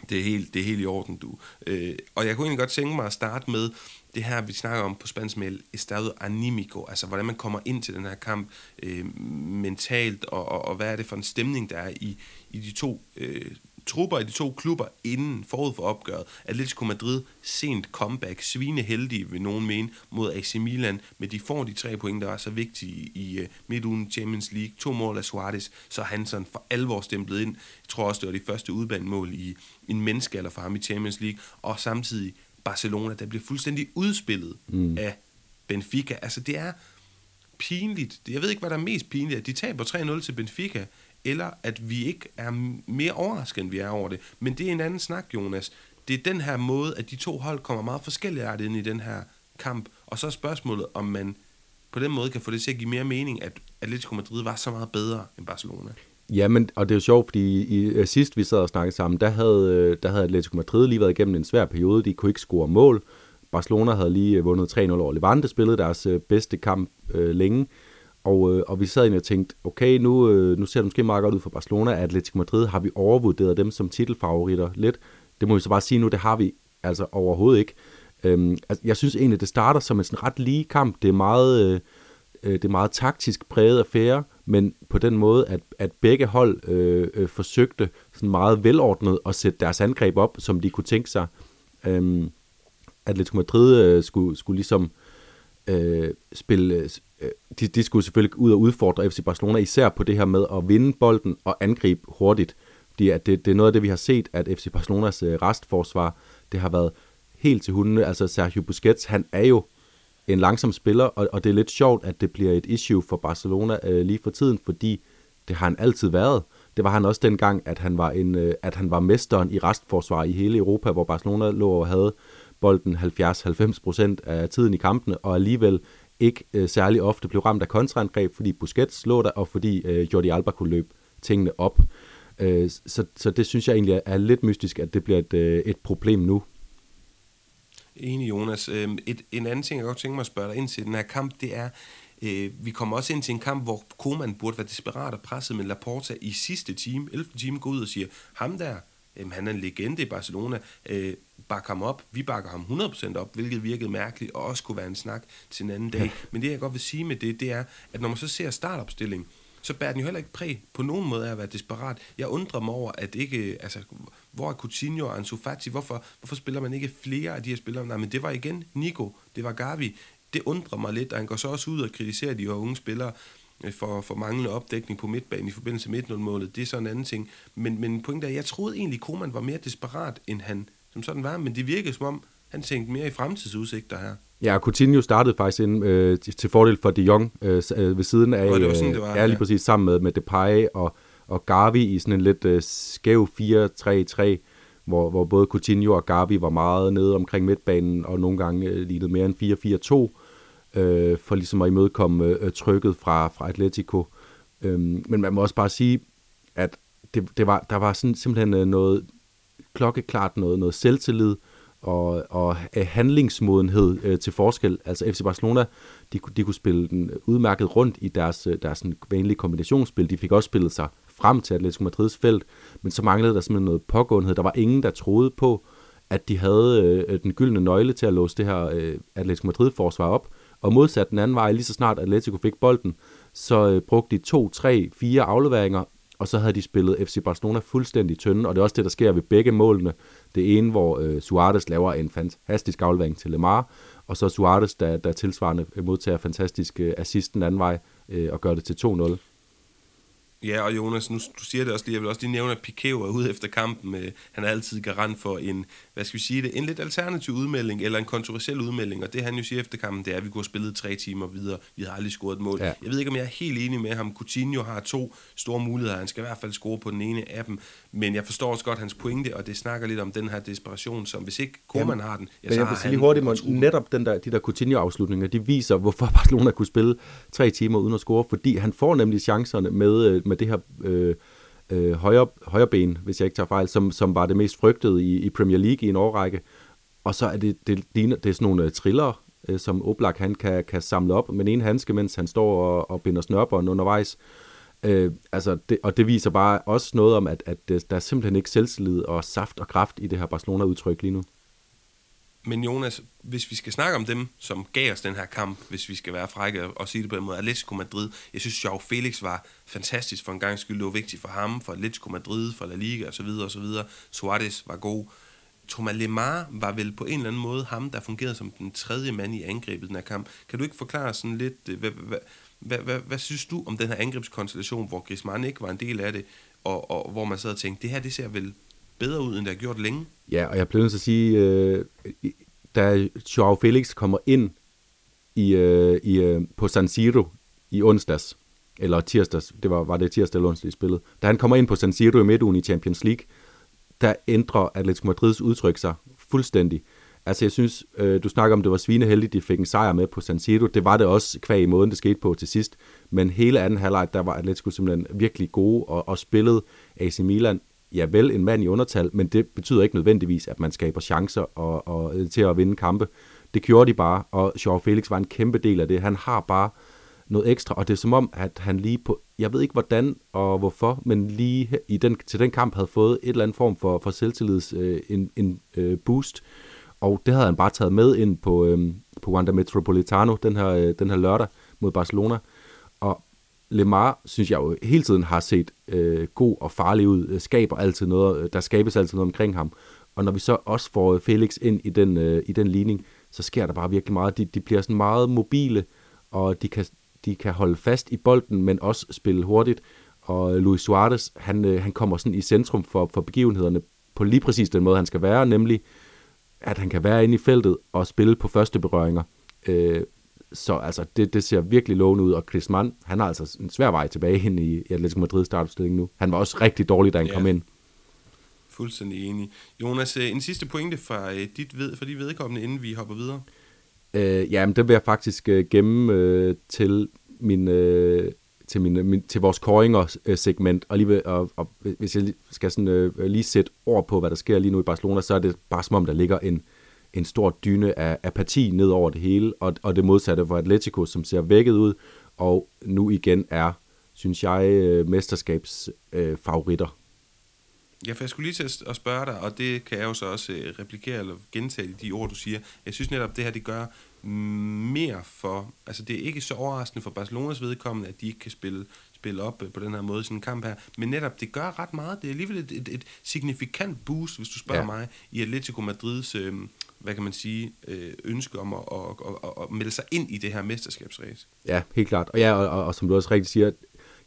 Det er helt, det er helt i orden, du. Øh, og jeg kunne egentlig godt tænke mig at starte med det her, vi snakker om på spansk med estado animico, altså hvordan man kommer ind til den her kamp øh, mentalt, og, og, og hvad er det for en stemning, der er i, i de to øh, trupper i de to klubber inden forud for opgøret. Atletico Madrid sent comeback, svine heldige vil nogen mene, mod AC Milan, men de får de tre point, der var så vigtige i uh, midtugen Champions League. To mål af Suarez, så han sådan for alvor stemplet ind. Jeg tror også, det var de første udbanemål i en menneskealder for ham i Champions League, og samtidig Barcelona, der bliver fuldstændig udspillet mm. af Benfica. Altså det er pinligt. Jeg ved ikke, hvad der er mest pinligt. De taber 3-0 til Benfica, eller at vi ikke er mere overrasket, end vi er over det. Men det er en anden snak, Jonas. Det er den her måde, at de to hold kommer meget forskelligt ind i den her kamp. Og så er spørgsmålet, om man på den måde kan få det til at give mere mening, at Atletico Madrid var så meget bedre end Barcelona. Ja, men, og det er jo sjovt, fordi i, i, sidst vi sad og snakkede sammen, der havde, øh, der havde Atletico Madrid lige været igennem en svær periode. De kunne ikke score mål. Barcelona havde lige øh, vundet 3-0 over Levante, spillede deres bedste kamp øh, længe. Og, øh, og vi sad egentlig og tænkte, okay, nu, øh, nu ser det måske meget godt ud for Barcelona. Atletico Madrid har vi overvurderet dem som titelfavoritter lidt. Det må vi så bare sige nu, det har vi altså overhovedet ikke. Øhm, altså, jeg synes egentlig, det starter som en sådan ret lige kamp. Det er meget, øh, øh, det er meget taktisk præget affære, men på den måde, at, at begge hold øh, øh, forsøgte sådan meget velordnet at sætte deres angreb op, som de kunne tænke sig. Øhm, Atletico Madrid øh, skulle, skulle ligesom øh, spille, øh, Øh, de, de skulle selvfølgelig ud og udfordre FC Barcelona, især på det her med at vinde bolden og angribe hurtigt. Fordi at det, det er noget af det, vi har set, at FC Barcelonas øh, restforsvar, det har været helt til hundene. Altså Sergio Busquets, han er jo en langsom spiller, og, og det er lidt sjovt, at det bliver et issue for Barcelona øh, lige for tiden, fordi det har han altid været. Det var han også dengang, at han var, en, øh, at han var mesteren i restforsvar i hele Europa, hvor Barcelona lå og havde bolden 70-90% af tiden i kampene, og alligevel ikke øh, særlig ofte blev ramt af kontraangreb, fordi Busquets lå der, og fordi øh, Jordi Alba kunne løbe tingene op. Øh, så, så det synes jeg egentlig er lidt mystisk, at det bliver et, øh, et problem nu. Enig, Jonas. Øh, et, en anden ting, jeg godt tænker mig at spørge dig ind til den her kamp, det er, øh, vi kommer også ind til en kamp, hvor Koman burde være desperat og presset, men Laporta i sidste time, 11. time, går ud og siger, ham der, Jamen, han er en legende i Barcelona. Øh, bakker ham op. Vi bakker ham 100% op, hvilket virkede mærkeligt, og også kunne være en snak til en anden dag. Ja. Men det, jeg godt vil sige med det, det er, at når man så ser startopstilling, så bærer den jo heller ikke præg på nogen måde af at være desperat. Jeg undrer mig over, at ikke, altså, hvor er Coutinho og Ansu Fati? Hvorfor, hvorfor spiller man ikke flere af de her spillere? Nej, men det var igen Nico, det var Gavi. Det undrer mig lidt, og han går så også ud og kritiserer de her unge spillere. Øh, for, for manglende opdækning på midtbanen i forbindelse med 1-0-målet. Det er sådan en anden ting. Men, men pointen er, jeg troede egentlig, Koman var mere desperat, end han som sådan var, men det virkede som om, han tænkte mere i fremtidsudsigter her. Ja, Coutinho startede faktisk ind, øh, til fordel for De Jong øh, øh ved siden af, oh, det var sådan, det var, ja, lige præcis sammen med, med Depay og, og Gavi i sådan en lidt øh, skæv 4-3-3, hvor, hvor både Coutinho og Gavi var meget nede omkring midtbanen, og nogle gange øh, lignede mere end 4-4-2 øh, for ligesom at imødekomme øh, trykket fra, fra Atletico. Øhm, men man må også bare sige, at det, det var, der var sådan simpelthen øh, noget klokkeklart noget, noget selvtillid og, og øh, handlingsmodenhed øh, til forskel. Altså FC Barcelona, de, de kunne spille den udmærket rundt i deres, øh, deres sådan, vanlige kombinationsspil. De fik også spillet sig frem til Atletico Madrids felt, men så manglede der simpelthen noget pågåenhed. Der var ingen, der troede på, at de havde øh, den gyldne nøgle til at låse det her øh, Atletico Madrid-forsvar op. Og modsat den anden vej, lige så snart Atletico fik bolden, så øh, brugte de to, tre, fire afleveringer, og så havde de spillet FC Barcelona fuldstændig tynde, og det er også det, der sker ved begge målene. Det ene, hvor øh, Suarez laver en fantastisk aflevering til Lemar, og så Suarez, der, der tilsvarende modtager fantastisk øh, assist den anden vej øh, og gør det til 2-0. Ja, og Jonas, nu du siger det også lige, jeg vil også lige nævne, at Piquet er ude efter kampen. Øh, han er altid garant for en, hvad skal vi sige det, en lidt alternativ udmelding, eller en kontroversiel udmelding, og det han jo siger efter kampen, det er, at vi kunne have spillet tre timer videre, vi har aldrig scoret et mål. Ja. Jeg ved ikke, om jeg er helt enig med ham. Coutinho har to store muligheder, han skal i hvert fald score på den ene af dem, men jeg forstår også godt hans pointe, og det snakker lidt om den her desperation, som hvis ikke Koeman har den, ja, så jeg vil sige lige hurtigt, netop den der, de der Coutinho-afslutninger, de viser, hvorfor Barcelona kunne spille tre timer uden at score, fordi han får nemlig chancerne med, øh, med det her øh, øh, højre, højre ben, hvis jeg ikke tager fejl, som, som var det mest frygtede i, i Premier League i en årrække. Og så er det, det, det, det er sådan nogle øh, triller, øh, som Oblak han kan, kan samle op med en handske, mens han står og, og binder snørbånd undervejs. Øh, altså det, og det viser bare også noget om, at, at der er simpelthen ikke selvtillid og saft og kraft i det her Barcelona-udtryk lige nu. Men Jonas, hvis vi skal snakke om dem, som gav os den her kamp, hvis vi skal være frække og sige det på en måde, Atletico Madrid, jeg synes, Joao Felix var fantastisk for en gang skyld. Det var vigtigt for ham, for Atletico Madrid, for La Liga osv. osv. Suarez var god. Thomas Lemar var vel på en eller anden måde ham, der fungerede som den tredje mand i angrebet i den her kamp. Kan du ikke forklare sådan lidt, øh, hvad, hvad, hvad, hvad, hvad synes du om den her angrebskonstellation, hvor Griezmann ikke var en del af det, og, og hvor man sad og tænkte, det her det ser vel bedre ud, end det har gjort længe. Ja, og jeg bliver nødt til at sige, øh, da Joao Felix kommer ind i, øh, i, øh, på San Siro i onsdags, eller tirsdags, det var, var det tirsdag eller onsdag i spillet, da han kommer ind på San Siro i midtugen i Champions League, der ændrer Atletico Madrids udtryk sig fuldstændig. Altså jeg synes, øh, du snakker om, det var svineheldigt, de fik en sejr med på San Siro. Det var det også kvæg i måden, det skete på til sidst. Men hele anden halvleg, der var Atletico simpelthen virkelig gode og, og spillede AC Milan ja vel en mand i undertal, men det betyder ikke nødvendigvis, at man skaber chancer og, og, øh, til at vinde kampe. Det gjorde de bare, og Joao Felix var en kæmpe del af det. Han har bare noget ekstra, og det er som om, at han lige på, jeg ved ikke hvordan og hvorfor, men lige i den, til den kamp havde fået et eller andet form for, for selvtillids øh, en, en øh, boost, og det havde han bare taget med ind på, øh, på Wanda Metropolitano den her, øh, den her lørdag mod Barcelona, Øh, Lemar, synes jeg jo hele tiden har set øh, god og farlig ud, øh, skaber altid noget, øh, der skabes altid noget omkring ham. Og når vi så også får øh, Felix ind i den, øh, i den ligning, så sker der bare virkelig meget. De, de bliver sådan meget mobile, og de kan, de kan holde fast i bolden, men også spille hurtigt. Og Luis Suarez, han, øh, han kommer sådan i centrum for, for begivenhederne på lige præcis den måde, han skal være, nemlig at han kan være inde i feltet og spille på første berøringer. Øh, så altså, det, det ser virkelig lovende ud, og Chris Mann, han har altså en svær vej tilbage ind i, i Atletico Madrid startopstilling nu. Han var også rigtig dårlig, da han ja. kom ind. Fuldstændig enig. Jonas, øh, en sidste pointe fra, øh, dit ved, for de vedkommende, inden vi hopper videre. Øh, jamen, den vil jeg faktisk øh, gemme øh, til min... Øh, til, min, min, til vores koringer-segment, og, lige, og, og hvis jeg skal sådan, øh, lige sætte ord på, hvad der sker lige nu i Barcelona, så er det bare som om, der ligger en, en stor dyne af apati ned over det hele, og, og det modsatte for Atletico, som ser vækket ud, og nu igen er, synes jeg, øh, mesterskabsfavoritter. Øh, Ja, for jeg skulle lige til at spørge dig, og det kan jeg jo så også øh, replikere eller gentage de ord, du siger. Jeg synes netop, det her det gør mere for... Altså, det er ikke så overraskende for Barcelonas vedkommende, at de ikke kan spille, spille op øh, på den her måde i sådan en kamp her. Men netop, det gør ret meget. Det er alligevel et, et, et signifikant boost, hvis du spørger ja. mig, i Atletico Madrids... Øh, hvad kan man sige, øh, ønske om at, at, at, at melde sig ind i det her mesterskabsræs. Ja, helt klart. Og, ja, og, og, og som du også rigtig siger,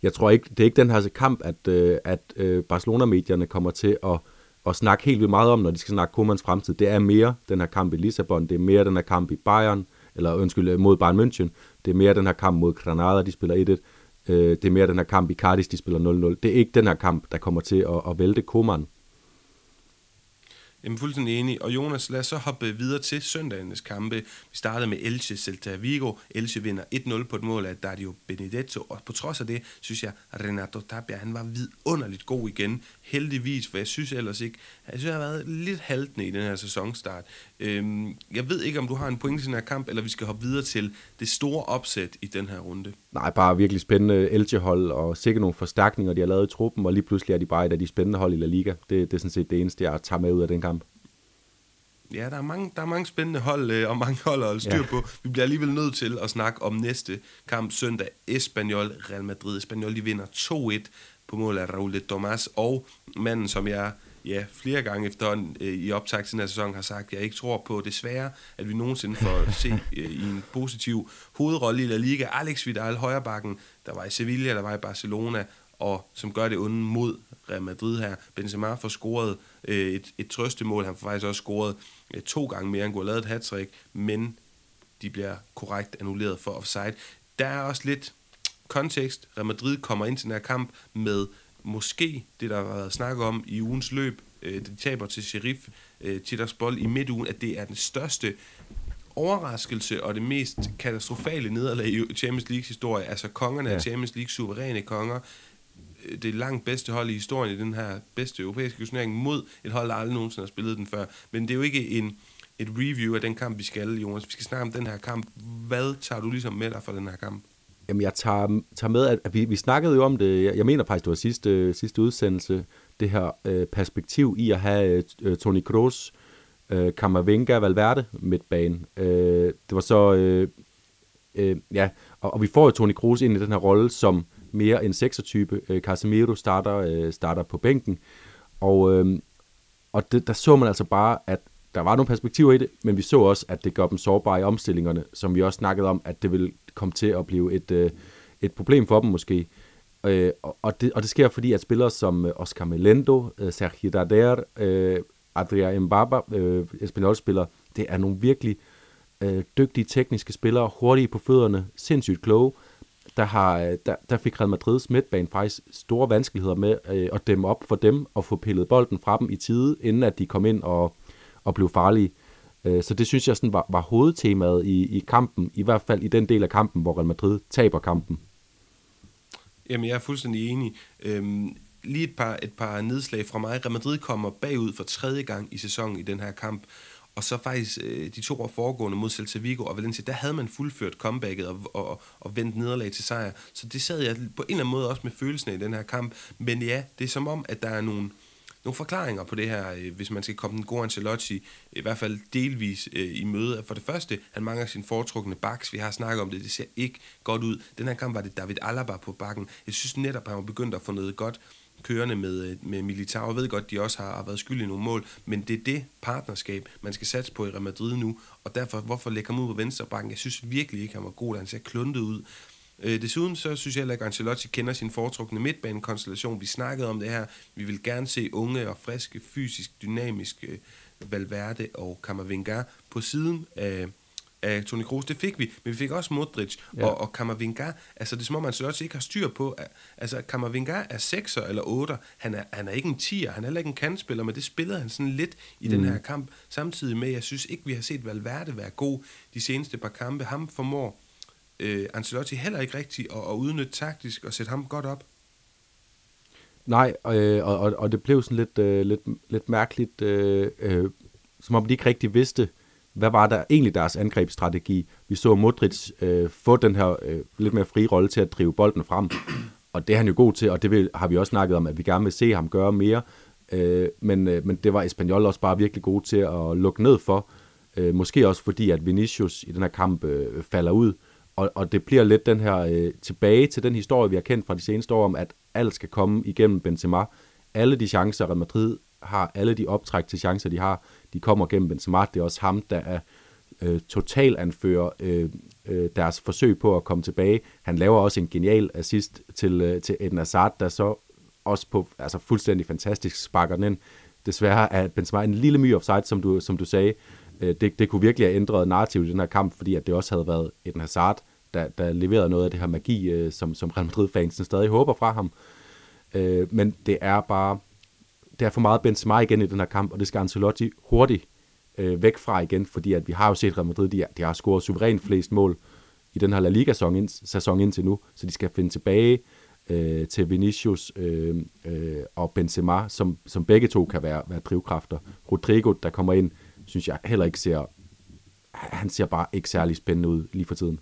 jeg tror ikke, det er ikke den her kamp, at, øh, at øh, Barcelona-medierne kommer til at, at snakke helt vildt meget om, når de skal snakke Komans fremtid. Det er mere den her kamp i Lissabon, det er mere den her kamp i Bayern, eller undskyld, øh, mod Bayern München, det er mere den her kamp mod Granada, de spiller 1-1, øh, det er mere den her kamp i Cardiff, de spiller 0-0. Det er ikke den her kamp, der kommer til at, at vælte Koman. Jamen fuldstændig enig. Og Jonas, lad os så hoppe videre til søndagens kampe. Vi startede med Elche Celta Vigo. Elche vinder 1-0 på et mål af Dario Benedetto. Og på trods af det, synes jeg, Renato Tapia, han var vidunderligt god igen. Heldigvis, for jeg synes ellers ikke, jeg synes, jeg har været lidt haltende i den her sæsonstart. Øhm, jeg ved ikke, om du har en pointe i den her kamp, eller vi skal hoppe videre til det store opsæt i den her runde. Nej, bare virkelig spændende Elche-hold, og sikkert nogle forstærkninger, de har lavet i truppen, og lige pludselig er de bare et af de spændende hold i La Liga. Det, det er sådan set det eneste, jeg tager med ud af den kamp. Ja, der er mange, der er mange spændende hold øh, og mange hold at holde styr ja. på. Vi bliver alligevel nødt til at snakke om næste kamp søndag. Espanyol, Real Madrid. Espanyol, de vinder 2-1 på mål af Raul de Tomas, og manden, som jeg ja, flere gange efterhånden øh, i optag til den her sæson har sagt, at jeg ikke tror på desværre, at vi nogensinde får se øh, i en positiv hovedrolle i La Liga. Alex Vidal, højrebakken, der var i Sevilla, der var i Barcelona, og som gør det onde mod Real Madrid her. Benzema får scoret øh, et, et trøstemål. Han får faktisk også scoret øh, to gange mere. Han kunne have lavet et hat men de bliver korrekt annulleret for offside. Der er også lidt kontekst. Real Madrid kommer ind til den her kamp med måske det, der har været snakket om i ugens løb. Øh, de taber til Sheriff øh, Tiraspol i midtugen, at det er den største overraskelse og det mest katastrofale nederlag i Champions Leagues historie. Altså kongerne ja. af Champions League, suveræne konger, øh, det langt bedste hold i historien i den her bedste europæiske turnering mod et hold, der aldrig nogensinde har spillet den før. Men det er jo ikke en, et review af den kamp, vi skal, Jonas. Vi skal snakke om den her kamp. Hvad tager du ligesom med dig fra den her kamp? Jamen, jeg tager, tager med, at, at vi, vi snakkede jo om det, jeg, jeg mener faktisk, det var sidste, sidste udsendelse, det her øh, perspektiv i at have øh, Toni Kroos, øh, Kammervenga, Valverde midtbane. Øh, det var så, øh, øh, ja, og, og vi får jo Toni Kroos ind i den her rolle som mere en seksertype. Øh, Casemiro starter, øh, starter på bænken, og, øh, og det, der så man altså bare, at der var nogle perspektiver i det, men vi så også, at det gør dem sårbare i omstillingerne, som vi også snakkede om, at det vil komme til at blive et, øh, et problem for dem måske. Øh, og, det, og det sker fordi, at spillere som øh, Oscar Melendo, øh, Sergio Darder, øh, Adria Mbaba, øh, Espanyol-spillere, det er nogle virkelig øh, dygtige tekniske spillere, hurtige på fødderne, sindssygt kloge, der, har, øh, der, der fik Real Madrids midtbane faktisk store vanskeligheder med øh, at dæmme op for dem og få pillet bolden fra dem i tide, inden at de kom ind og, og blev farlige. Øh, så det synes jeg sådan var, var hovedtemaet i, i kampen, i hvert fald i den del af kampen, hvor Real Madrid taber kampen. Jamen, jeg er fuldstændig enig. Øhm, lige et par, et par nedslag fra mig. Real Madrid kommer bagud for tredje gang i sæsonen i den her kamp. Og så faktisk øh, de to år foregående mod Celta Vigo og Valencia, der havde man fuldført comebacket og, og, og vendt nederlag til sejr. Så det sad jeg på en eller anden måde også med følelsen i den her kamp. Men ja, det er som om, at der er nogle, nogle forklaringer på det her, øh, hvis man skal komme den gode Ancelotti, i hvert fald delvis øh, i møde. For det første, han mangler sin foretrukne baks. Vi har snakket om det, det ser ikke godt ud. Den her kamp var det David Alaba på bakken. Jeg synes netop, han var begyndt at få noget godt kørende med, øh, med Militao. Jeg ved godt, de også har, har været skyld i nogle mål, men det er det partnerskab, man skal satse på i Real Madrid nu, og derfor, hvorfor lægger ham ud på venstre bakken? Jeg synes virkelig ikke, han var god, han ser kluntet ud. Øh, desuden så synes jeg at Ancelotti kender sin foretrukne midtbanekonstellation. Vi snakkede om det her. Vi vil gerne se unge og friske, fysisk, dynamiske Valverde og Camavinga på siden af, af Toni Kroos. Det fik vi, men vi fik også Modric ja. og, og. Altså, det er som om, også ikke har styr på. Altså, Camavinga er 6'er eller 8'er. Han er, han er ikke en 10'er, han er heller ikke en kandspiller, men det spillede han sådan lidt i mm. den her kamp. Samtidig med, jeg synes ikke, vi har set Valverde være god de seneste par kampe. Ham formår øh, Ancelotti heller ikke rigtigt at, at udnytte taktisk og sætte ham godt op. Nej, øh, og, og, og det blev sådan lidt, øh, lidt, lidt mærkeligt, øh, øh, som om de ikke rigtig vidste, hvad var der egentlig deres angrebsstrategi. Vi så Modric øh, få den her øh, lidt mere frie rolle til at drive bolden frem, og det er han jo god til, og det vil, har vi også snakket om, at vi gerne vil se ham gøre mere, øh, men, øh, men det var Espanyol også bare virkelig god til at lukke ned for, øh, måske også fordi, at Vinicius i den her kamp øh, falder ud, øh, og, og det bliver lidt den her øh, tilbage til den historie, vi har kendt fra de seneste år, om at alt skal komme igennem Benzema. Alle de chancer, Real Madrid har, alle de optræk til chancer, de har, de kommer gennem Benzema. Det er også ham, der er øh, total anfører øh, øh, deres forsøg på at komme tilbage. Han laver også en genial assist til, øh, til Eden Hazard, der så også på altså fuldstændig fantastisk sparker den ind. Desværre er Benzema en lille my offside, som du, som du sagde, Øh, det, det kunne virkelig have ændret narrativet i den her kamp, fordi at det også havde været en Hazard, der, der leverede noget af det her magi, øh, som, som Real Madrid-fansen stadig håber fra ham. Øh, men det er bare, det er for meget Benzema igen i den her kamp, og det skal Ancelotti hurtigt øh, væk fra igen, fordi at vi har jo set Real Madrid, de, de har scoret suverænt flest mål i den her La Liga-sæson ind, sæson indtil nu, så de skal finde tilbage øh, til Vinicius øh, øh, og Benzema, som, som begge to kan være, være drivkræfter. Rodrigo, der kommer ind, synes jeg heller ikke ser, han ser bare ikke særlig spændende ud lige for tiden.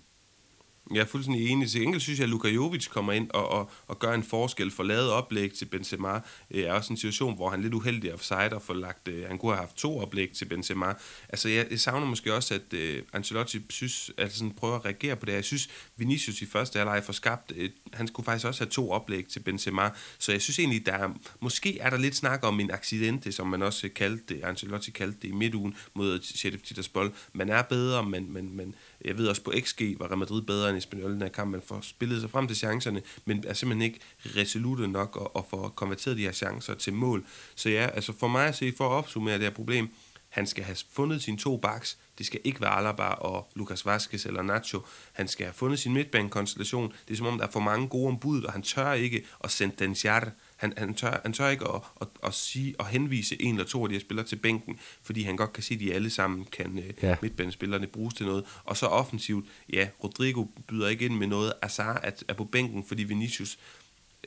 Jeg er fuldstændig enig. Til enkelt synes jeg, at Luka Jovic kommer ind og, og, og gør en forskel for lavet oplæg til Benzema. Det er også en situation, hvor han er lidt uheldig offside og får lagt, Øh, han kunne have haft to oplæg til Benzema. Altså, jeg, jeg savner måske også, at øh, Ancelotti synes, altså sådan prøver at reagere på det. Jeg synes, Vinicius i første halvleg får skabt, Øh, han skulle faktisk også have to oplæg til Benzema. Så jeg synes egentlig, der er, måske er der lidt snak om en accidente, som man også kaldte det, Ancelotti kaldte det i midtugen mod Sheriff Titaspol. Man er bedre, men, men, men jeg ved også på XG var Real Madrid bedre end Espanyol i den her kamp. Man får spillet sig frem til chancerne, men er simpelthen ikke resolute nok og, og får konverteret de her chancer til mål. Så ja, altså for mig at se, for at opsummere det her problem, han skal have fundet sine to backs. Det skal ikke være Alaba og Lucas Vazquez eller Nacho. Han skal have fundet sin midtbanekonstellation. Det er som om, der er for mange gode ombud, og han tør ikke at sende Denziar. Han, han, tør, han tør ikke at, at, at, sige, at henvise en eller to af de her spillere til bænken, fordi han godt kan se, at de alle sammen kan øh, ja. midtbanespillerne bruges til noget. Og så offensivt, ja, Rodrigo byder ikke ind med noget. Azar er, er på bænken, fordi Vinicius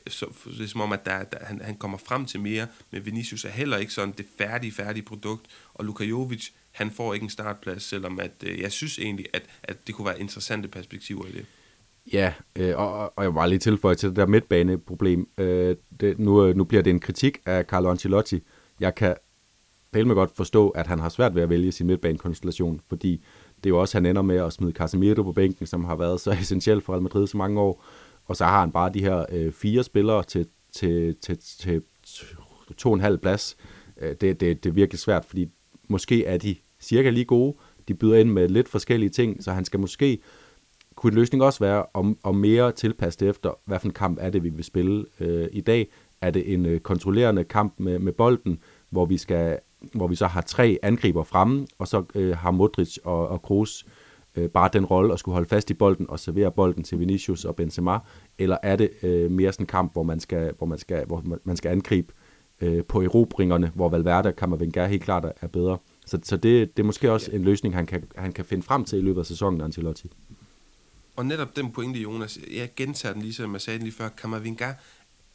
så, det er som om, at der, der, han, han kommer frem til mere, men Vinicius er heller ikke sådan det færdige, færdige produkt, og Luka Jovic, han får ikke en startplads, selvom at, øh, jeg synes egentlig, at, at det kunne være interessante perspektiver i det. Ja, øh, og, og jeg var lige tilføjet til det der midtbaneproblem. Øh, det, nu, øh, nu bliver det en kritik af Carlo Ancelotti. Jeg kan pæle mig godt forstå, at han har svært ved at vælge sin midtbanekonstellation, fordi det er jo også, han ender med at smide Casemiro på bænken, som har været så essentiel for Real Madrid så mange år, og så har han bare de her øh, fire spillere til, til, til, til to og en halv plads. Øh, det, det, det er virkelig svært, fordi måske er de cirka lige gode. De byder ind med lidt forskellige ting, så han skal måske kunne en løsning også være om, om mere tilpasse efter, hvad for en kamp er det, vi vil spille øh, i dag. Er det en øh, kontrollerende kamp med, med bolden, hvor vi skal hvor vi så har tre angriber fremme, og så øh, har Modric og, og Kroos øh, bare den rolle at skulle holde fast i bolden og servere bolden til Vinicius og Benzema, eller er det øh, mere sådan en kamp, hvor man skal, hvor man skal, hvor man skal angribe øh, på erobringerne, hvor Valverde og Kammervenger helt klart er bedre. Så, så det, det er måske også en løsning, han kan, han kan finde frem til i løbet af sæsonen, Ancelotti. Og netop den pointe, Jonas, jeg gentager den lige, som jeg sagde den lige før, Kammervenger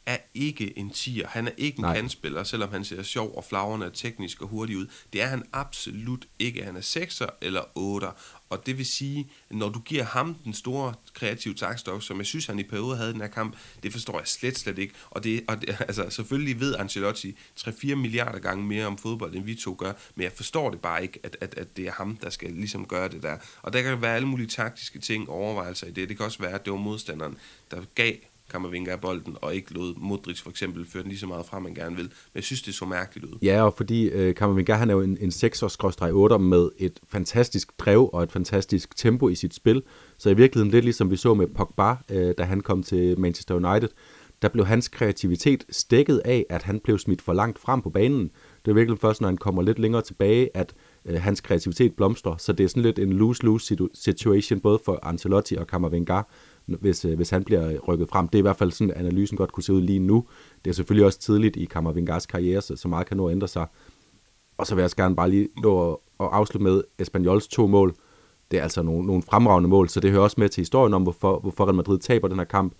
er ikke en tier. Han er ikke en Nej. kandspiller, selvom han ser sjov og flagrende og teknisk og hurtig ud. Det er han absolut ikke. Han er 6'er eller 8'er. Og det vil sige, når du giver ham den store kreative takstok, som jeg synes, han i perioder havde i den her kamp, det forstår jeg slet, slet ikke. Og, det, og det, altså, selvfølgelig ved Ancelotti 3-4 milliarder gange mere om fodbold, end vi to gør, men jeg forstår det bare ikke, at, at, at det er ham, der skal ligesom gøre det der. Og der kan være alle mulige taktiske ting, overvejelser i det. Det kan også være, at det var modstanderen, der gav Kammervinga af bolden, og ikke lod Modric for eksempel føre den lige så meget frem, man gerne vil. Men jeg synes, det så mærkeligt ud. Ja, og fordi øh, Kammervinga, han er jo en, en 6-8 med et fantastisk drev og et fantastisk tempo i sit spil. Så i virkeligheden lidt ligesom vi så med Pogba, øh, da han kom til Manchester United, der blev hans kreativitet stækket af, at han blev smidt for langt frem på banen. Det er virkelig først, når han kommer lidt længere tilbage, at øh, hans kreativitet blomstrer. Så det er sådan lidt en lose-lose situation, både for Ancelotti og Kammervinger, hvis, øh, hvis han bliver rykket frem. Det er i hvert fald sådan, analysen godt kunne se ud lige nu. Det er selvfølgelig også tidligt i Kammervingars karriere, så, så meget kan nå at ændre sig. Og så vil jeg også gerne bare lige nå at, at afslutte med Espanyols to mål. Det er altså nogle, nogle fremragende mål, så det hører også med til historien om, hvorfor, hvorfor Real Madrid taber den her kamp.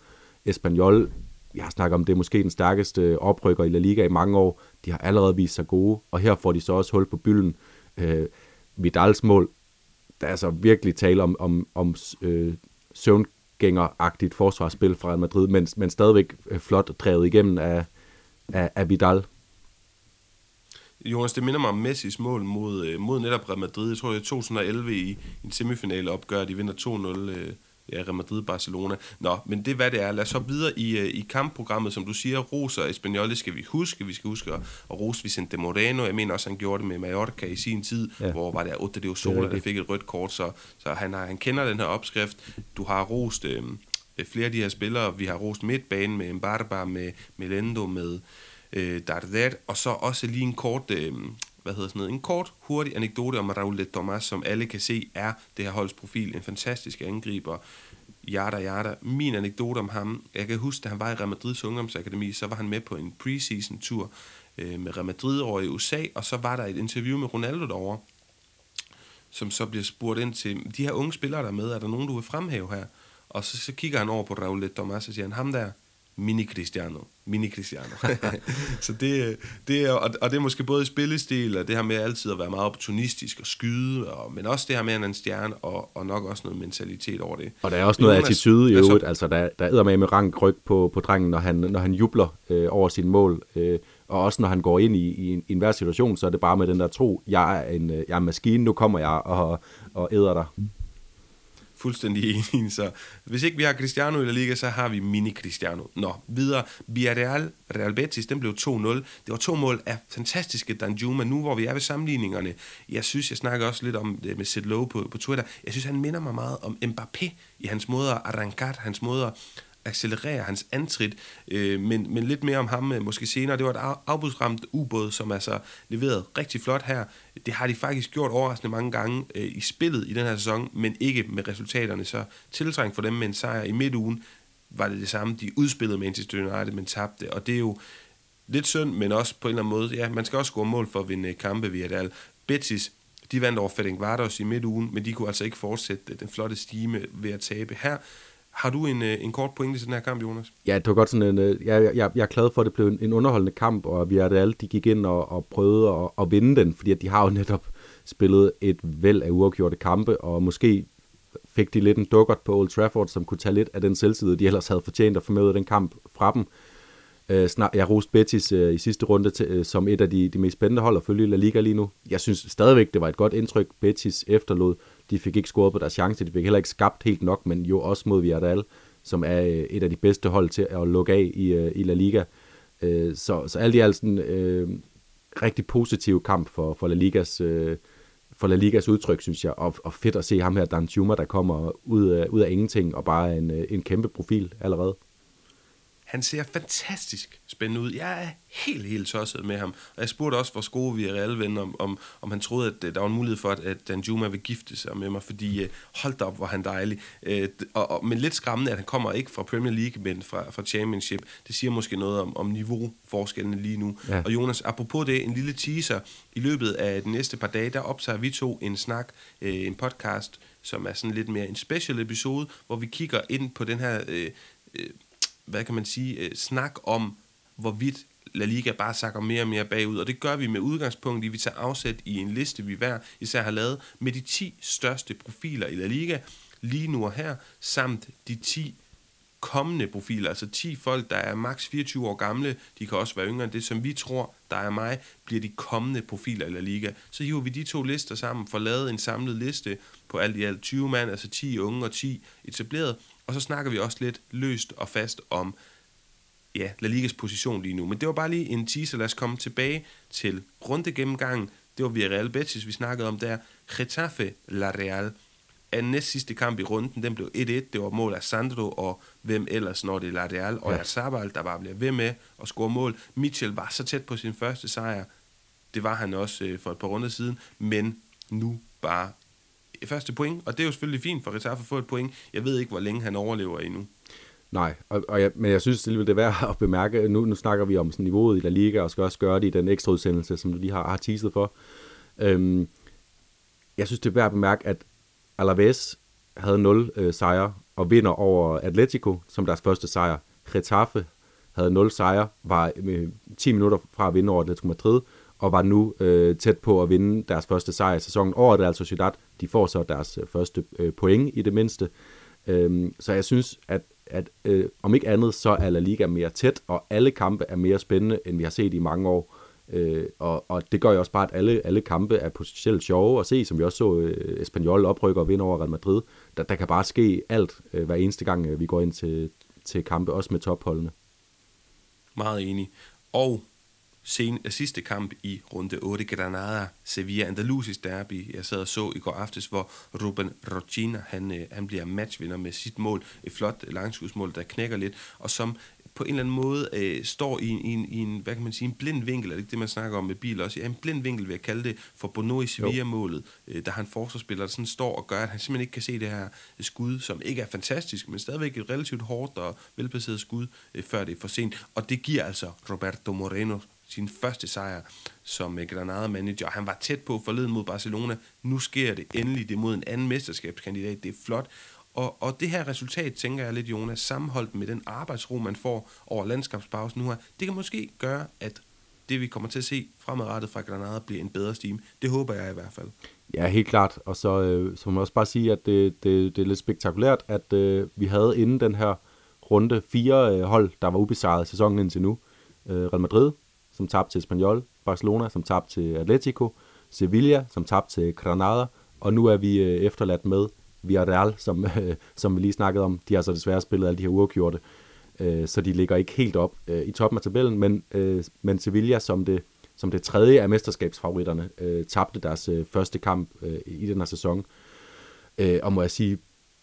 Espanyol, jeg har snakket om, det er måske den stærkeste oprykker i La Liga i mange år. De har allerede vist sig gode, og her får de så også hul på bylden. Øh, Vidals mål, der er altså virkelig tale om, om, om øh, søvn gængeragtigt forsvarsspil fra Real Madrid, men, men stadigvæk øh, flot drevet igennem af, af, af Vidal. Jonas, det minder mig om Messis mål mod, øh, mod netop Real Madrid. Jeg tror, det er 2011 i, i en semifinale opgør. De vinder 2-0 ja, Real Madrid-Barcelona. Nå, men det er, hvad det er. Lad os så videre i, uh, i kampprogrammet, som du siger, Rosa og Espanyol, skal vi huske. Vi skal huske at, at rose Vicente Moreno. Jeg mener også, han gjorde det med Mallorca i sin tid, ja. hvor var det Otte de Sola, der fik et rødt kort, så, så han, har, han kender den her opskrift. Du har rost øh, flere af de her spillere. Vi har rost midtbanen med Mbarba, med Melendo, med øh, Dardet, og så også lige en kort... Øh, hvad hedder sådan noget, en kort, hurtig anekdote om Raul de Tomas, som alle kan se er det her holds profil, en fantastisk angriber, Yada Yada. Min anekdote om ham, jeg kan huske, da han var i Real Madrids ungdomsakademi, så var han med på en preseason tur øh, med Real Madrid over i USA, og så var der et interview med Ronaldo derovre, som så bliver spurgt ind til, de her unge spillere der er med, er der nogen, du vil fremhæve her? Og så, så kigger han over på Raul de Tomas og siger han, ham der, Mini Cristiano. Mini Cristiano. så det, det er, og det er måske både spillestil, og det her med altid at være meget opportunistisk og skyde, og, men også det her med, en stjerne, og, og nok også noget mentalitet over det. Og der er også noget attitude i øvrigt, altså der, der er med med rank ryg på, på drengen, når han, når han jubler øh, over sin mål, øh, og også når han går ind i, i, en, i enhver situation, så er det bare med den der tro, jeg er en, jeg er en maskine, nu kommer jeg og, og æder dig fuldstændig enig. Så hvis ikke vi har Cristiano i La Liga, så har vi mini Cristiano. Nå, videre. Villarreal, Real Betis, den blev 2-0. Det var to mål af fantastiske Danjuma. Nu hvor vi er ved sammenligningerne, jeg synes, jeg snakker også lidt om det med Sid Lowe på, på Twitter, jeg synes, han minder mig meget om Mbappé i hans måde at arrancar, hans måde at accelerere hans antrit, øh, men, men lidt mere om ham øh, måske senere. Det var et afbudsramt ubåd, som altså leveret rigtig flot her. Det har de faktisk gjort overraskende mange gange øh, i spillet i den her sæson, men ikke med resultaterne. Så tiltrængt for dem med en sejr i midtugen var det det samme. De udspillede Manchester United, men tabte, og det er jo lidt synd, men også på en eller anden måde, ja, man skal også score mål for at vinde øh, kampe via det. Betis, de vandt over Fedding Vardos i midtugen, men de kunne altså ikke fortsætte øh, den flotte stime ved at tabe her. Har du en, øh, en kort pointe til den her kamp, Jonas? Ja, det var godt sådan en, øh, jeg, jeg, jeg er glad for, at det blev en, en underholdende kamp, og vi er det alle, de gik ind og, og prøvede at, at vinde den, fordi at de har jo netop spillet et væld af uafgjorte kampe, og måske fik de lidt en dukkert på Old Trafford, som kunne tage lidt af den selvtillid, de ellers havde fortjent at få med ud af den kamp fra dem. Øh, snart, jeg roste Betis øh, i sidste runde til, øh, som et af de, de mest spændende hold at følge i La Liga lige nu. Jeg synes stadigvæk, det var et godt indtryk, Betis efterlod. De fik ikke scoret på deres chance, de fik heller ikke skabt helt nok, men jo også mod Villarreal, som er øh, et af de bedste hold til at lukke af i, øh, i La Liga. Øh, så, så alt i alt sådan øh, rigtig positiv kamp for, for La Ligas øh, for La Ligas udtryk, synes jeg, og, og fedt at se ham her, Dan Tuma, der kommer ud af, ud af ingenting, og bare en, øh, en kæmpe profil allerede. Han ser fantastisk spændende ud. Jeg er helt, helt tosset med ham. Og jeg spurgte også vores gode Villarreal ven, om, om, om han troede, at øh, der var en mulighed for, at, at Danjuma vil gifte sig med mig, fordi uh, hold op, hvor han dejlig. Uh, og, og, men lidt skræmmende, at han kommer ikke fra Premier League, men fra, fra Championship. Det siger måske noget om, om niveauforskellene lige nu. Ja. Og Jonas, apropos det, en lille teaser. I løbet af de næste par dage, der optager vi to en snak, uh, en podcast, som er sådan lidt mere en special episode, hvor vi kigger ind på den her... Uh, uh, hvad kan man sige, øh, snak om, hvorvidt La Liga bare sakker mere og mere bagud, og det gør vi med udgangspunkt i, at vi tager afsæt i en liste, vi hver især har lavet, med de 10 største profiler i La Liga, lige nu og her, samt de 10 kommende profiler, altså 10 folk, der er maks. 24 år gamle, de kan også være yngre end det, som vi tror, der er mig, bliver de kommende profiler i La Liga. Så hiver vi de to lister sammen, for lavet en samlet liste på alt i alt 20 mand, altså 10 unge og 10 etableret, og så snakker vi også lidt løst og fast om ja, La Ligas position lige nu. Men det var bare lige en teaser. Lad os komme tilbage til rundegennemgangen. Det var Villarreal Betis, vi snakkede om der. Getafe La Real er næst sidste kamp i runden. Den blev 1-1. Det var mål af Sandro og hvem ellers, når det er La Real. Og ja. Sabal, der bare bliver ved med at score mål. Mitchell var så tæt på sin første sejr. Det var han også øh, for et par runder siden. Men nu bare første point, og det er jo selvfølgelig fint for Retaf at få et point. Jeg ved ikke, hvor længe han overlever endnu. Nej, og, og jeg, men jeg synes det er værd at bemærke, nu, nu snakker vi om sådan niveauet i La Liga, og skal også gøre det i den ekstra udsendelse, som du lige har, har teaset for. Øhm, jeg synes det er værd at bemærke, at Alaves havde 0 øh, sejre og vinder over Atletico som deres første sejr. Getafe havde 0 sejre, var øh, med 10 minutter fra at vinde over Atletico Madrid, og var nu øh, tæt på at vinde deres første sejr i sæsonen. Over det altså Ciudad, de får så deres øh, første øh, point i det mindste. Øhm, så jeg synes, at, at øh, om ikke andet, så er La Liga mere tæt, og alle kampe er mere spændende, end vi har set i mange år. Øh, og, og det gør jo også bare, at alle, alle kampe er potentielt sjove at se, som vi også så øh, Espanyol oprykker og vinder over Real Madrid. Der, der kan bare ske alt øh, hver eneste gang, øh, vi går ind til, til kampe, også med topholdene. Meget enig. Og sen, sidste kamp i runde 8, Granada, Sevilla, Andalusisk derby. Jeg sad og så i går aftes, hvor Ruben Rochina, han, øh, han bliver matchvinder med sit mål. Et flot langskudsmål, der knækker lidt, og som på en eller anden måde øh, står i, i, i en, hvad kan man sige, en blind vinkel, er det ikke det, man snakker om med bil også? Ja, en blind vinkel vil jeg kalde det for Bono i Sevilla-målet, øh, der han forsvarsspiller, der sådan står og gør, at han simpelthen ikke kan se det her skud, som ikke er fantastisk, men stadigvæk et relativt hårdt og velplaceret skud, øh, før det er for sent. Og det giver altså Roberto Moreno sin første sejr som Granada-manager. Han var tæt på forleden mod Barcelona. Nu sker det endelig. Det mod en anden mesterskabskandidat. Det er flot. Og, og det her resultat, tænker jeg lidt, Jonas, sammenholdt med den arbejdsro, man får over landskabspausen nu her, det kan måske gøre, at det vi kommer til at se fremadrettet fra Granada bliver en bedre stime. Det håber jeg i hvert fald. Ja, helt klart. Og så, øh, så må man også bare sige, at det, det, det er lidt spektakulært, at øh, vi havde inden den her runde fire øh, hold, der var ubesejret sæsonen indtil nu. Øh, Real Madrid, som tabte til Espanyol, Barcelona, som tabte til Atletico, Sevilla, som tabte til Granada, og nu er vi øh, efterladt med Villarreal, som, øh, som vi lige snakkede om, de har så desværre spillet alle de her uafgjorte, øh, så de ligger ikke helt op øh, i toppen af tabellen, men, øh, men Sevilla som det, som det tredje af mesterskabsfavoritterne øh, tabte deres øh, første kamp øh, i den her sæson. Øh, og må jeg sige,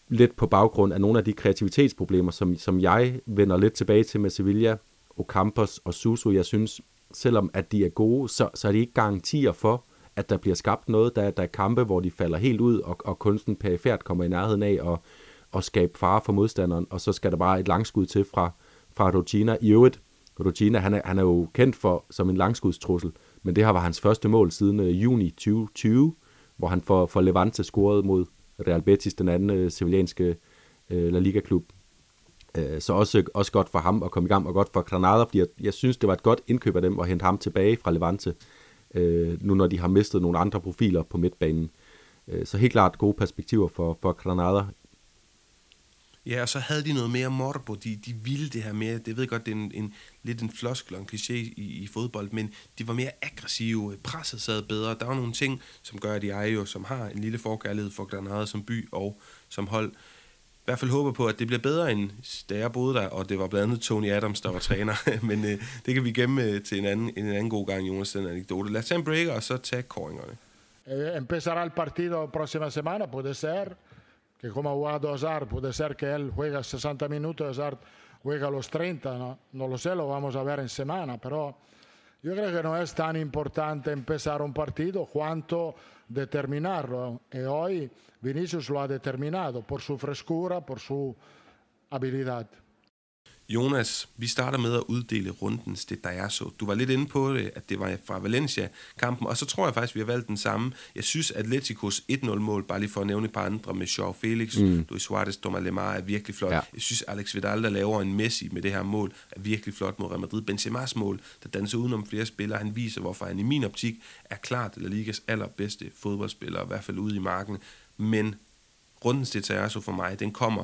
lidt på baggrund af nogle af de kreativitetsproblemer, som, som jeg vender lidt tilbage til med Sevilla, Ocampos og Suso. Jeg synes, selvom at de er gode, så, så er de ikke garantier for, at der bliver skabt noget. Der, der er kampe, hvor de falder helt ud, og, og kunsten perifært kommer i nærheden af og, og skabe fare for modstanderen, og så skal der bare et langskud til fra, fra Rogina. I øvrigt, Rogina, han er, han er jo kendt for som en langskudstrussel, men det her var hans første mål siden uh, juni 2020, hvor han for, for Levante scorede mod Real Betis, den anden øh, uh, sevillianske uh, øh, La Liga-klub. Øh, så også, også godt for ham at komme i gang, og godt for Granada, fordi jeg, jeg synes, det var et godt indkøb af dem at hente ham tilbage fra Levante, øh, nu når de har mistet nogle andre profiler på midtbanen. Øh, så helt klart gode perspektiver for, for Granada Ja, og så havde de noget mere morbo. De, de ville det her mere. Det ved godt, det er en, en, lidt en floskel og en kliché i, i fodbold, men de var mere aggressive. Presset sad bedre. Der var nogle ting, som gør, at de jo, som har en lille forkærlighed for Granada som by og som hold, hvert fald håber på, at det bliver bedre end da jeg boede der, og det var blandt andet Tony Adams, der var træner. Men øh, det kan vi gemme øh, til en anden, en anden god gang, Jonas, den anekdote. Lad os tage en breaker, og så tage koringerne. Eh, empezará el partido próxima semana, puede ser. que como ha jugado Hazard, puede ser que él juega 60 minutos, Hazard juega los 30, ¿no? no lo sé, lo vamos a ver en semana, pero yo creo que no es tan importante empezar un partido cuanto determinarlo. Y hoy Vinicius lo ha determinado por su frescura, por su habilidad. Jonas, vi starter med at uddele rundens det, der er så. Du var lidt inde på det, at det var fra Valencia-kampen, og så tror jeg faktisk, vi har valgt den samme. Jeg synes, Atleticos 1-0-mål, bare lige for at nævne et par andre med Joao Felix, mm. Luis Suarez, Thomas Lemar er virkelig flot. Ja. Jeg synes, Alex Vidal, der laver en Messi med det her mål, er virkelig flot mod Real Madrid. Benzema's mål, der danser udenom flere spillere, han viser, hvorfor han i min optik er klart La Ligas allerbedste fodboldspiller, i hvert fald ude i marken. Men rundens det for mig, den kommer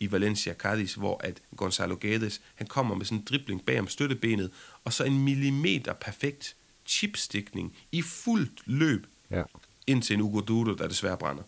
i Valencia Cadiz, hvor at Gonzalo Guedes, han kommer med sådan en dribling bag om støttebenet, og så en millimeter perfekt chipstikning i fuldt løb ja. ind til en Ugo Dudo, der desværre brænder.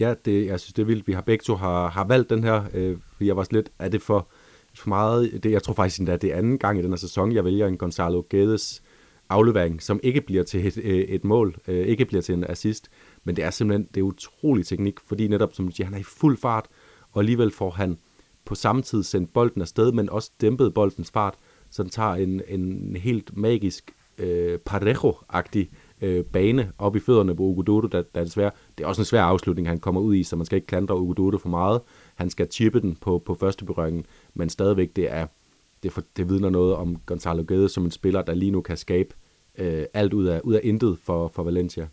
Ja, det, jeg synes, det er vildt. Vi har begge to har, har valgt den her, øh, fordi jeg var lidt, er det for, for meget, det, jeg tror faktisk at det er anden gang i den her sæson, jeg vælger en Gonzalo Guedes aflevering, som ikke bliver til et, øh, et mål, øh, ikke bliver til en assist, men det er simpelthen, det er utrolig teknik, fordi netop, som du siger, han er i fuld fart, og alligevel får han på samme tid sendt bolden afsted, men også dæmpet boldens fart, så den tager en, en helt magisk øh, parejo-agtig øh, bane op i fødderne på Ugododo, der, der er desværre, det er også en svær afslutning, han kommer ud i, så man skal ikke klandre Ugododo for meget. Han skal chippe den på, på første berøringen, men stadigvæk det er, det, for, det vidner noget om Gonzalo Guedes som en spiller, der lige nu kan skabe øh, alt ud af, ud af intet for, for Valencia.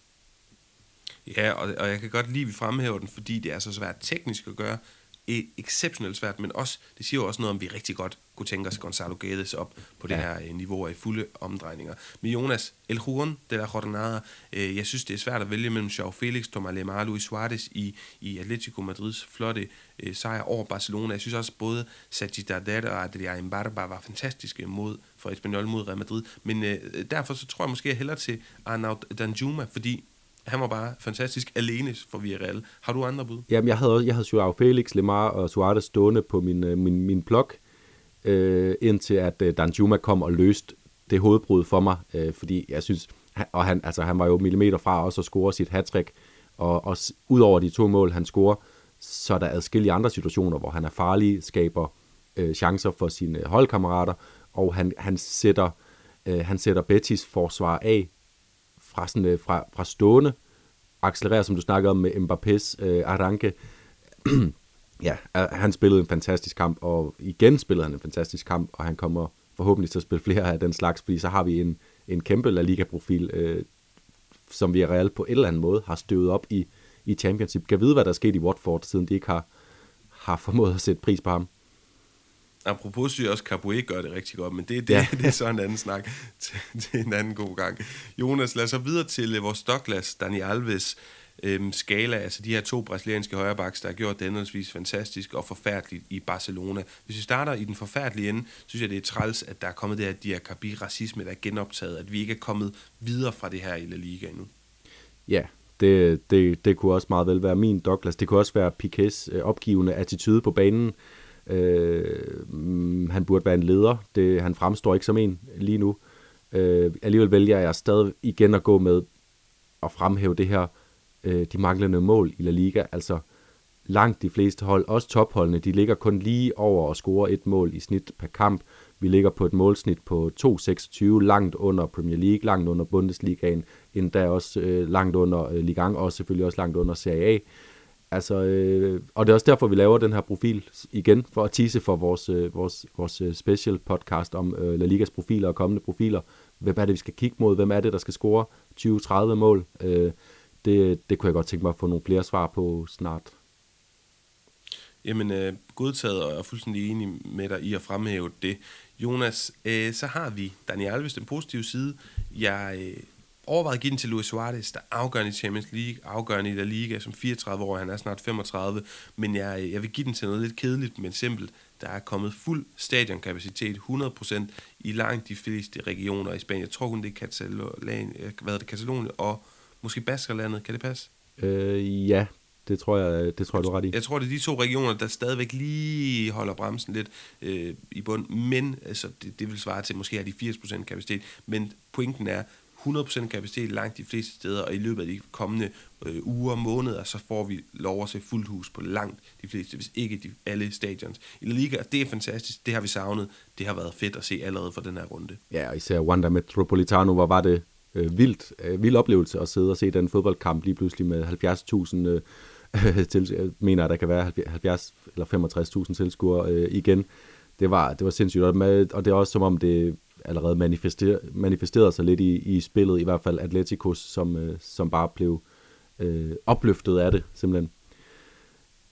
Ja, og, og jeg kan godt lide, at vi fremhæver den, fordi det er så svært teknisk at gøre, exceptionelt svært, men også, det siger jo også noget om, vi rigtig godt kunne tænke os Gonzalo Guedes op på det ja. her øh, niveau af fulde omdrejninger. Men Jonas, El Juron de la Jornada, øh, jeg synes, det er svært at vælge mellem Joao Felix, Thomas Lemar, Luis Suarez i, i Atletico Madrids flotte øh, sejr over Barcelona. Jeg synes også, både Sergi Darder og Adrián Barba var fantastiske mod for Espanyol mod Real Madrid, men øh, derfor så tror jeg måske hellere til Arnaud Danjuma, fordi han var bare fantastisk alene for Villarreal. Har du andre bud? Jamen, jeg havde, også, jeg havde Joao Felix, Lemar og Suarez stående på min, øh, min, min blog, øh, indtil at øh, Danjuma kom og løste det hovedbrud for mig, øh, fordi jeg synes, og han, altså, han var jo millimeter fra også at score sit hattrick, og og ud over de to mål, han scorer, så er der adskillige andre situationer, hvor han er farlig, skaber øh, chancer for sine holdkammerater, og han, han sætter, øh, han sætter Betis forsvar af fra, sådan, øh, fra, fra stående, accelererer, som du snakker om med Mbappé's øh, Aranke. ja, øh, han spillede en fantastisk kamp, og igen spillede han en fantastisk kamp, og han kommer forhåbentlig til at spille flere af den slags, fordi så har vi en, en kæmpe La Liga-profil, øh, som vi reelt på en eller anden måde har støvet op i, i Championship. Kan vide, hvad der er sket i Watford, siden de ikke har, har formået at sætte pris på ham. Apropos synes jeg også, Capoe gør det rigtig godt, men det, det, ja. det er så en anden snak til, til en anden god gang. Jonas, lad os så videre til uh, vores Douglas, Dani Alves øhm, skala, altså de her to brasilianske højrebacks, der har gjort det endeligvis fantastisk og forfærdeligt i Barcelona. Hvis vi starter i den forfærdelige ende, synes jeg, det er træls, at der er kommet det her diakabi racisme, der er genoptaget, at vi ikke er kommet videre fra det her i La Liga endnu. Ja, det, det, det kunne også meget vel være min Douglas. Det kunne også være Piquets øh, opgivende attitude på banen. Øh, Øh, han burde være en leder. Det, han fremstår ikke som en lige nu. Øh, alligevel vælger jeg stadig igen at gå med at fremhæve det her, øh, de manglende mål i La Liga. Altså langt de fleste hold, også topholdene, de ligger kun lige over at score et mål i snit per kamp. Vi ligger på et målsnit på 2,26, langt under Premier League, langt under Bundesligaen, endda også øh, langt under øh, Ligang, og selvfølgelig også langt under Serie A. Altså, øh, og det er også derfor, vi laver den her profil igen, for at tise for vores, øh, vores, vores øh, special podcast om øh, La Ligas profiler og kommende profiler. Hvem er det, vi skal kigge mod? Hvem er det, der skal score 20-30 mål? Øh, det, det kunne jeg godt tænke mig at få nogle flere svar på snart. Jamen, øh, godtaget og er fuldstændig enig med dig i at fremhæve det. Jonas, øh, så har vi Daniel Alves, den positive side. Jeg øh, overvejede at give den til Luis Suarez, der er afgørende i Champions League, afgørende i La Liga som 34 år, han er snart 35, men jeg, jeg vil give den til noget lidt kedeligt, men simpelt. Der er kommet fuld stadionkapacitet, 100% i langt de fleste regioner i Spanien. Jeg tror kun det er Katalonien, hvad er det, Katalonien og måske Baskerlandet. Kan det passe? Øh, ja, det tror jeg, det tror jeg, du er ret i. Jeg tror, det er de to regioner, der stadigvæk lige holder bremsen lidt øh, i bund, men altså, det, det vil svare til, måske har de 80% kapacitet, men pointen er, 100% kapacitet langt de fleste steder, og i løbet af de kommende øh, uger og måneder, så får vi lov at se fuldt hus på langt de fleste, hvis ikke de, alle stadions. I La Liga, det er fantastisk, det har vi savnet, det har været fedt at se allerede for den her runde. Ja, og især Wanda Metropolitano, hvor var det øh, vildt, øh, vild oplevelse at sidde og se den fodboldkamp lige pludselig med 70.000 øh, til, jeg mener, at der kan være 70 eller 65.000 tilskuere øh, igen. Det var, det var sindssygt, og, med, og det er også som om det allerede manifester, manifesterede sig lidt i, i spillet, i hvert fald Atleticos, som, øh, som bare blev øh, opløftet af det, simpelthen.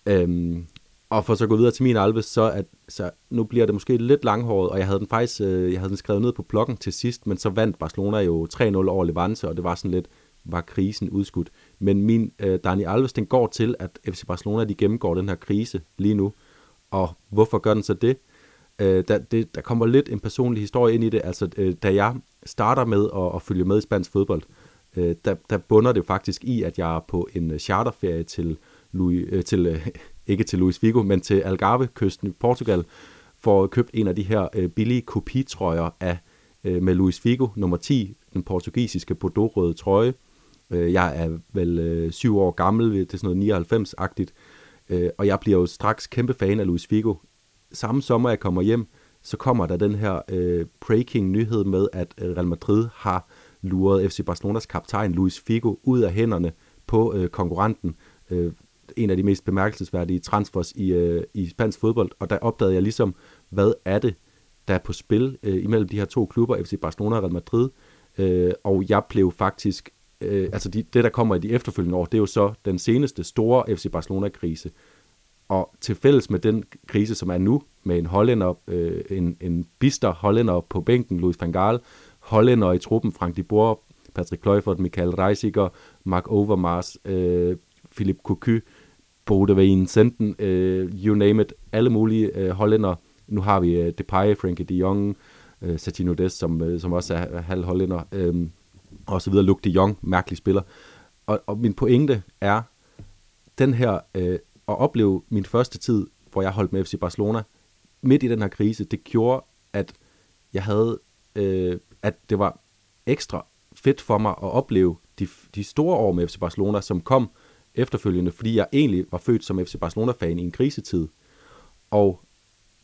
Øhm, og for så at gå videre til min Alves, så, at, så nu bliver det måske lidt langhåret, og jeg havde den faktisk øh, jeg havde den skrevet ned på bloggen til sidst, men så vandt Barcelona jo 3-0 over Levante, og det var sådan lidt, var krisen udskudt. Men min øh, Dani Alves, den går til, at FC Barcelona, de gennemgår den her krise lige nu. Og hvorfor gør den så det? Øh, der, det, der kommer lidt en personlig historie ind i det. Altså, øh, da jeg starter med at, at følge med i spansk fodbold, øh, der, der bunder det faktisk i, at jeg er på en øh, charterferie til, Louis, øh, til øh, ikke til Luis Figo, men til Algarve-kysten i Portugal, for at købe en af de her øh, billige kopitrøjer af, øh, med Luis Figo, nummer 10, den portugisiske Bordeaux-røde trøje. Øh, jeg er vel øh, syv år gammel, det er sådan noget 99-agtigt, øh, og jeg bliver jo straks kæmpe fan af Luis Figo. Samme sommer, jeg kommer hjem, så kommer der den her øh, breaking nyhed med, at øh, Real Madrid har luret FC Barcelonas kaptajn Luis Figo ud af hænderne på øh, konkurrenten. Øh, en af de mest bemærkelsesværdige transfers i, øh, i spansk fodbold, og der opdagede jeg ligesom, hvad er det, der er på spil øh, imellem de her to klubber, FC Barcelona og Real Madrid, øh, og jeg blev faktisk øh, altså de, det, der kommer i de efterfølgende år, det er jo så den seneste store FC Barcelona-krise. Og til fælles med den krise, som er nu, med en hollænder, øh, en, en bister hollænder på bænken, Louis van Gaal, hollænder i truppen, Frank de Boer, Patrick Kluivert, Michael Reisiger, Mark Overmars, øh, Philip Cocu, Bode Wien Senten, øh, you name it, alle mulige øh, hollænder. Nu har vi øh, Depay, Frankie de Jong, øh, Satino Des, som, øh, som også er halv hollænder. Øh, og så videre. Luke de Jong, mærkelig spiller. Og, og min pointe er, den her, øh, at opleve min første tid, hvor jeg holdt med FC Barcelona, midt i den her krise, det gjorde, at jeg havde, øh, at det var ekstra fedt for mig at opleve de, de store år med FC Barcelona, som kom efterfølgende, fordi jeg egentlig var født som FC Barcelona-fan i en krisetid. Og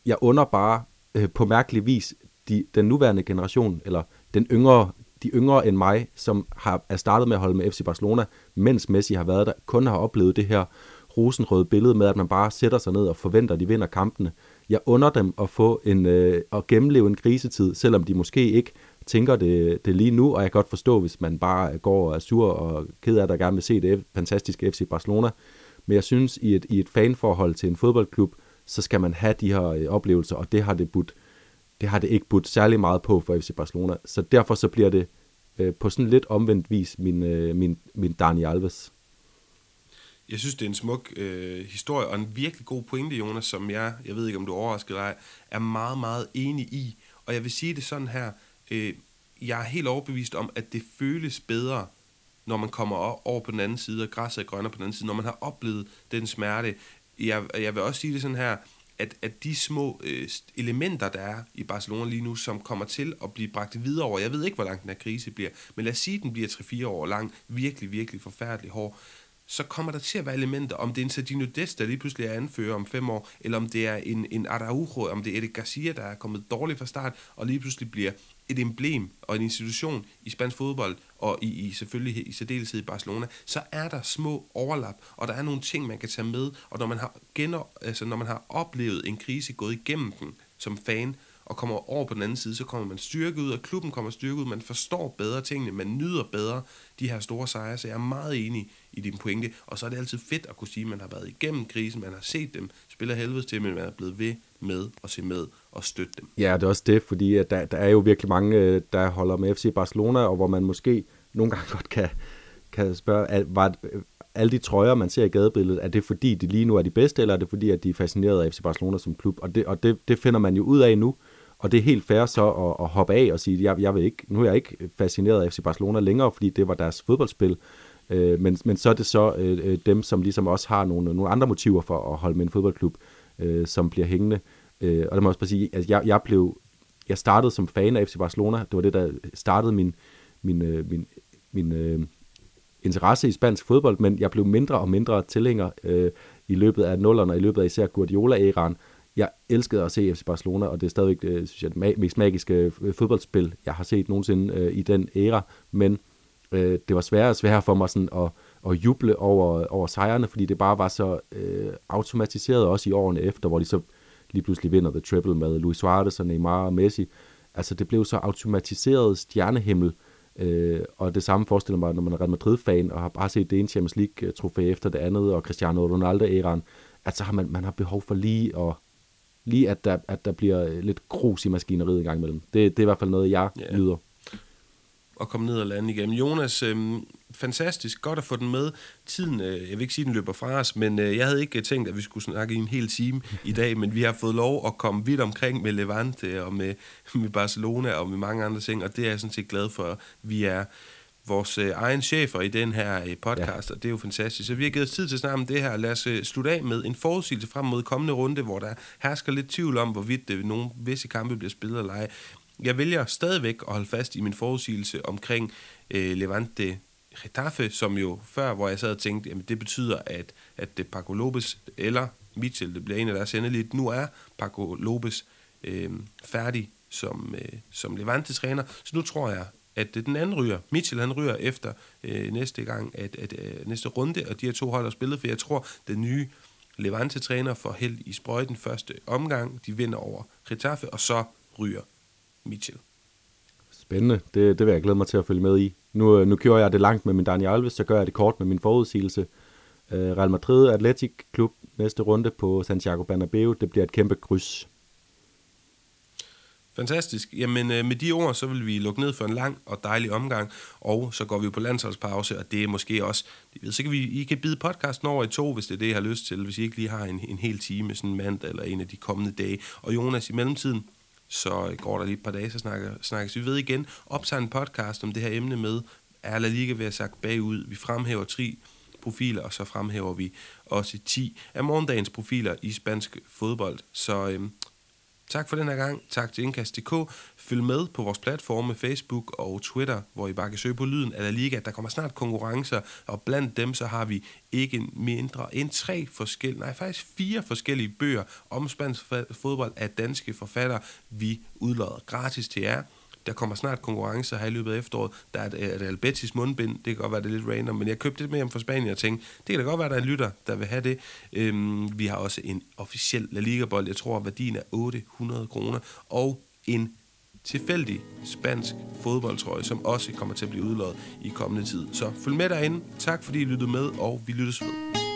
jeg under bare øh, på mærkelig vis de, den nuværende generation, eller den yngre de yngre end mig, som har, er startet med at holde med FC Barcelona, mens Messi har været der, kun har oplevet det her rosenrøde billede med, at man bare sætter sig ned og forventer, at de vinder kampene. Jeg under dem at få en, øh, at gennemleve en krisetid, selvom de måske ikke tænker det, det lige nu, og jeg kan godt forstå, hvis man bare går og er sur og ked af, at der gerne vil se det fantastiske FC Barcelona. Men jeg synes, i et, i et fanforhold til en fodboldklub, så skal man have de her øh, oplevelser, og det har det budt det har det ikke budt særlig meget på for FC Barcelona. Så derfor så bliver det øh, på sådan lidt omvendt vis min, øh, min, min Dani Alves. Jeg synes, det er en smuk øh, historie, og en virkelig god pointe, Jonas, som jeg, jeg ved ikke, om du overrasker dig, er meget, meget enig i. Og jeg vil sige det sådan her, øh, jeg er helt overbevist om, at det føles bedre når man kommer over på den anden side, og græsset er grønnere på den anden side, når man har oplevet den smerte. Jeg, jeg vil også sige det sådan her, at, at de små øh, elementer, der er i Barcelona lige nu, som kommer til at blive bragt videre over, jeg ved ikke, hvor lang den her krise bliver, men lad os sige, at den bliver 3-4 år lang, virkelig, virkelig forfærdelig hård, så kommer der til at være elementer, om det er en Sardino Dest, der lige pludselig er anfører om fem år, eller om det er en, en Araujo, om det er Eddie Garcia, der er kommet dårligt fra start, og lige pludselig bliver et emblem og en institution i spansk fodbold, og i, i selvfølgelig i særdeleshed i Barcelona, så er der små overlap, og der er nogle ting, man kan tage med, og når man har, gener, altså når man har oplevet en krise, gået igennem den som fan, og kommer over på den anden side, så kommer man styrket ud, og klubben kommer styrket ud, man forstår bedre tingene, man nyder bedre de her store sejre, så jeg er meget enig i din pointe, og så er det altid fedt at kunne sige, at man har været igennem krisen, man har set dem spille helvedes til, men man er blevet ved med at se med og støtte dem. Ja, det er også det, fordi at der, der er jo virkelig mange, øh, der holder med FC Barcelona, og hvor man måske nogle gange godt kan, kan spørge, var, øh, alle de trøjer, man ser i gadebilledet, er det fordi, de lige nu er de bedste, eller er det fordi, at de er fascineret af FC Barcelona som klub? Og det, og det, det finder man jo ud af nu, og det er helt fair så at, at hoppe af og sige, jeg, jeg vil ikke, nu er jeg ikke fascineret af FC Barcelona længere, fordi det var deres fodboldspil. Øh, men, men så er det så øh, øh, dem, som ligesom også har nogle, nogle andre motiver for at holde med en fodboldklub, øh, som bliver hængende. Øh, og der må jeg også bare sige, at jeg, jeg blev, jeg startede som fan af FC Barcelona. Det var det, der startede min, min, øh, min, min øh, interesse i spansk fodbold, men jeg blev mindre og mindre tilhænger øh, i løbet af nullerne, og i løbet af især Guardiola-æraen. Jeg elskede at se FC Barcelona, og det er stadigvæk øh, synes jeg, det mest magiske øh, fodboldspil, jeg har set nogensinde øh, i den æra, men øh, det var sværere og sværere for mig sådan at, at juble over, over sejrene, fordi det bare var så øh, automatiseret også i årene efter, hvor de så lige pludselig vinder The Triple med Luis Suarez og Neymar og Messi. Altså det blev så automatiseret stjernehimmel, øh, og det samme forestiller mig, når man er Real Madrid-fan og har bare set det ene Champions League-trofæ øh, efter det andet, og Cristiano Ronaldo-æraen, at så har man, man har behov for lige at lige at der, at der bliver lidt grus i maskineriet en gang imellem. Det, det er i hvert fald noget, jeg yeah. nyder og komme ned og lande igennem. Jonas, øh, fantastisk. Godt at få den med. Tiden, øh, jeg vil ikke sige, den løber fra os, men øh, jeg havde ikke tænkt, at vi skulle snakke i en hel time i dag, men vi har fået lov at komme vidt omkring med Levante og med, med Barcelona og med mange andre ting, og det er jeg sådan set glad for. Vi er vores øh, egen chefer i den her øh, podcast, ja. og det er jo fantastisk. Så vi har givet tid til om det her. Lad os øh, slutte af med en forudsigelse frem mod kommende runde, hvor der hersker lidt tvivl om, hvorvidt øh, nogle visse kampe bliver spillet eller ej. Jeg vælger stadigvæk at holde fast i min forudsigelse omkring øh, Levante Getafe, som jo før, hvor jeg sad og tænkte, jamen det betyder, at, at det Paco Lopez eller Mitchell, det bliver en af deres endeligt. Nu er Paco Lopez øh, færdig som, øh, som Levante-træner, så nu tror jeg, at den anden ryger, Mitchell han ryger efter øh, næste gang, at, at øh, næste runde, og de her to hold har spillet, for jeg tror, den nye Levante-træner får held i sprøjten første omgang, de vinder over Getafe, og så ryger Mitchell. Spændende. Det, det vil jeg glæde mig til at følge med i. Nu, øh, nu kører jeg det langt med min Daniel Alves, så gør jeg det kort med min forudsigelse. Uh, Real Madrid Athletic Klub næste runde på Santiago Bernabeu. Det bliver et kæmpe kryds. Fantastisk. Jamen øh, med de ord, så vil vi lukke ned for en lang og dejlig omgang, og så går vi på landsholdspause, og det er måske også, ved, så kan vi, I kan bide podcasten over i to, hvis det er det, I har lyst til, hvis I ikke lige har en, en hel time, sådan en mandag eller en af de kommende dage. Og Jonas, i mellemtiden, så går der lige et par dage, så snakker, snakkes vi ved igen. Optager en podcast om det her emne med, er La Liga ved at sagt bagud. Vi fremhæver tre profiler, og så fremhæver vi også 10 af morgendagens profiler i spansk fodbold. Så øhm, Tak for den her gang. Tak til Indkast.dk. Følg med på vores platforme Facebook og Twitter, hvor I bare kan søge på lyden af La Liga. Der kommer snart konkurrencer, og blandt dem så har vi ikke mindre end tre forskellige, nej faktisk fire forskellige bøger om spansk fodbold af danske forfattere, vi udlodder gratis til jer. Der kommer snart konkurrencer her i løbet af efteråret. Der er et, øh, et Albetis mundbind. Det kan godt være, det er lidt random, men jeg købte det med hjem fra Spanien og tænkte, det kan da godt være, der er en lytter, der vil have det. Øhm, vi har også en officiel La Liga-bold. Jeg tror, værdien er 800 kroner. Og en tilfældig spansk fodboldtrøje, som også kommer til at blive udlået i kommende tid. Så følg med derinde. Tak fordi I lyttede med, og vi lyttes ved.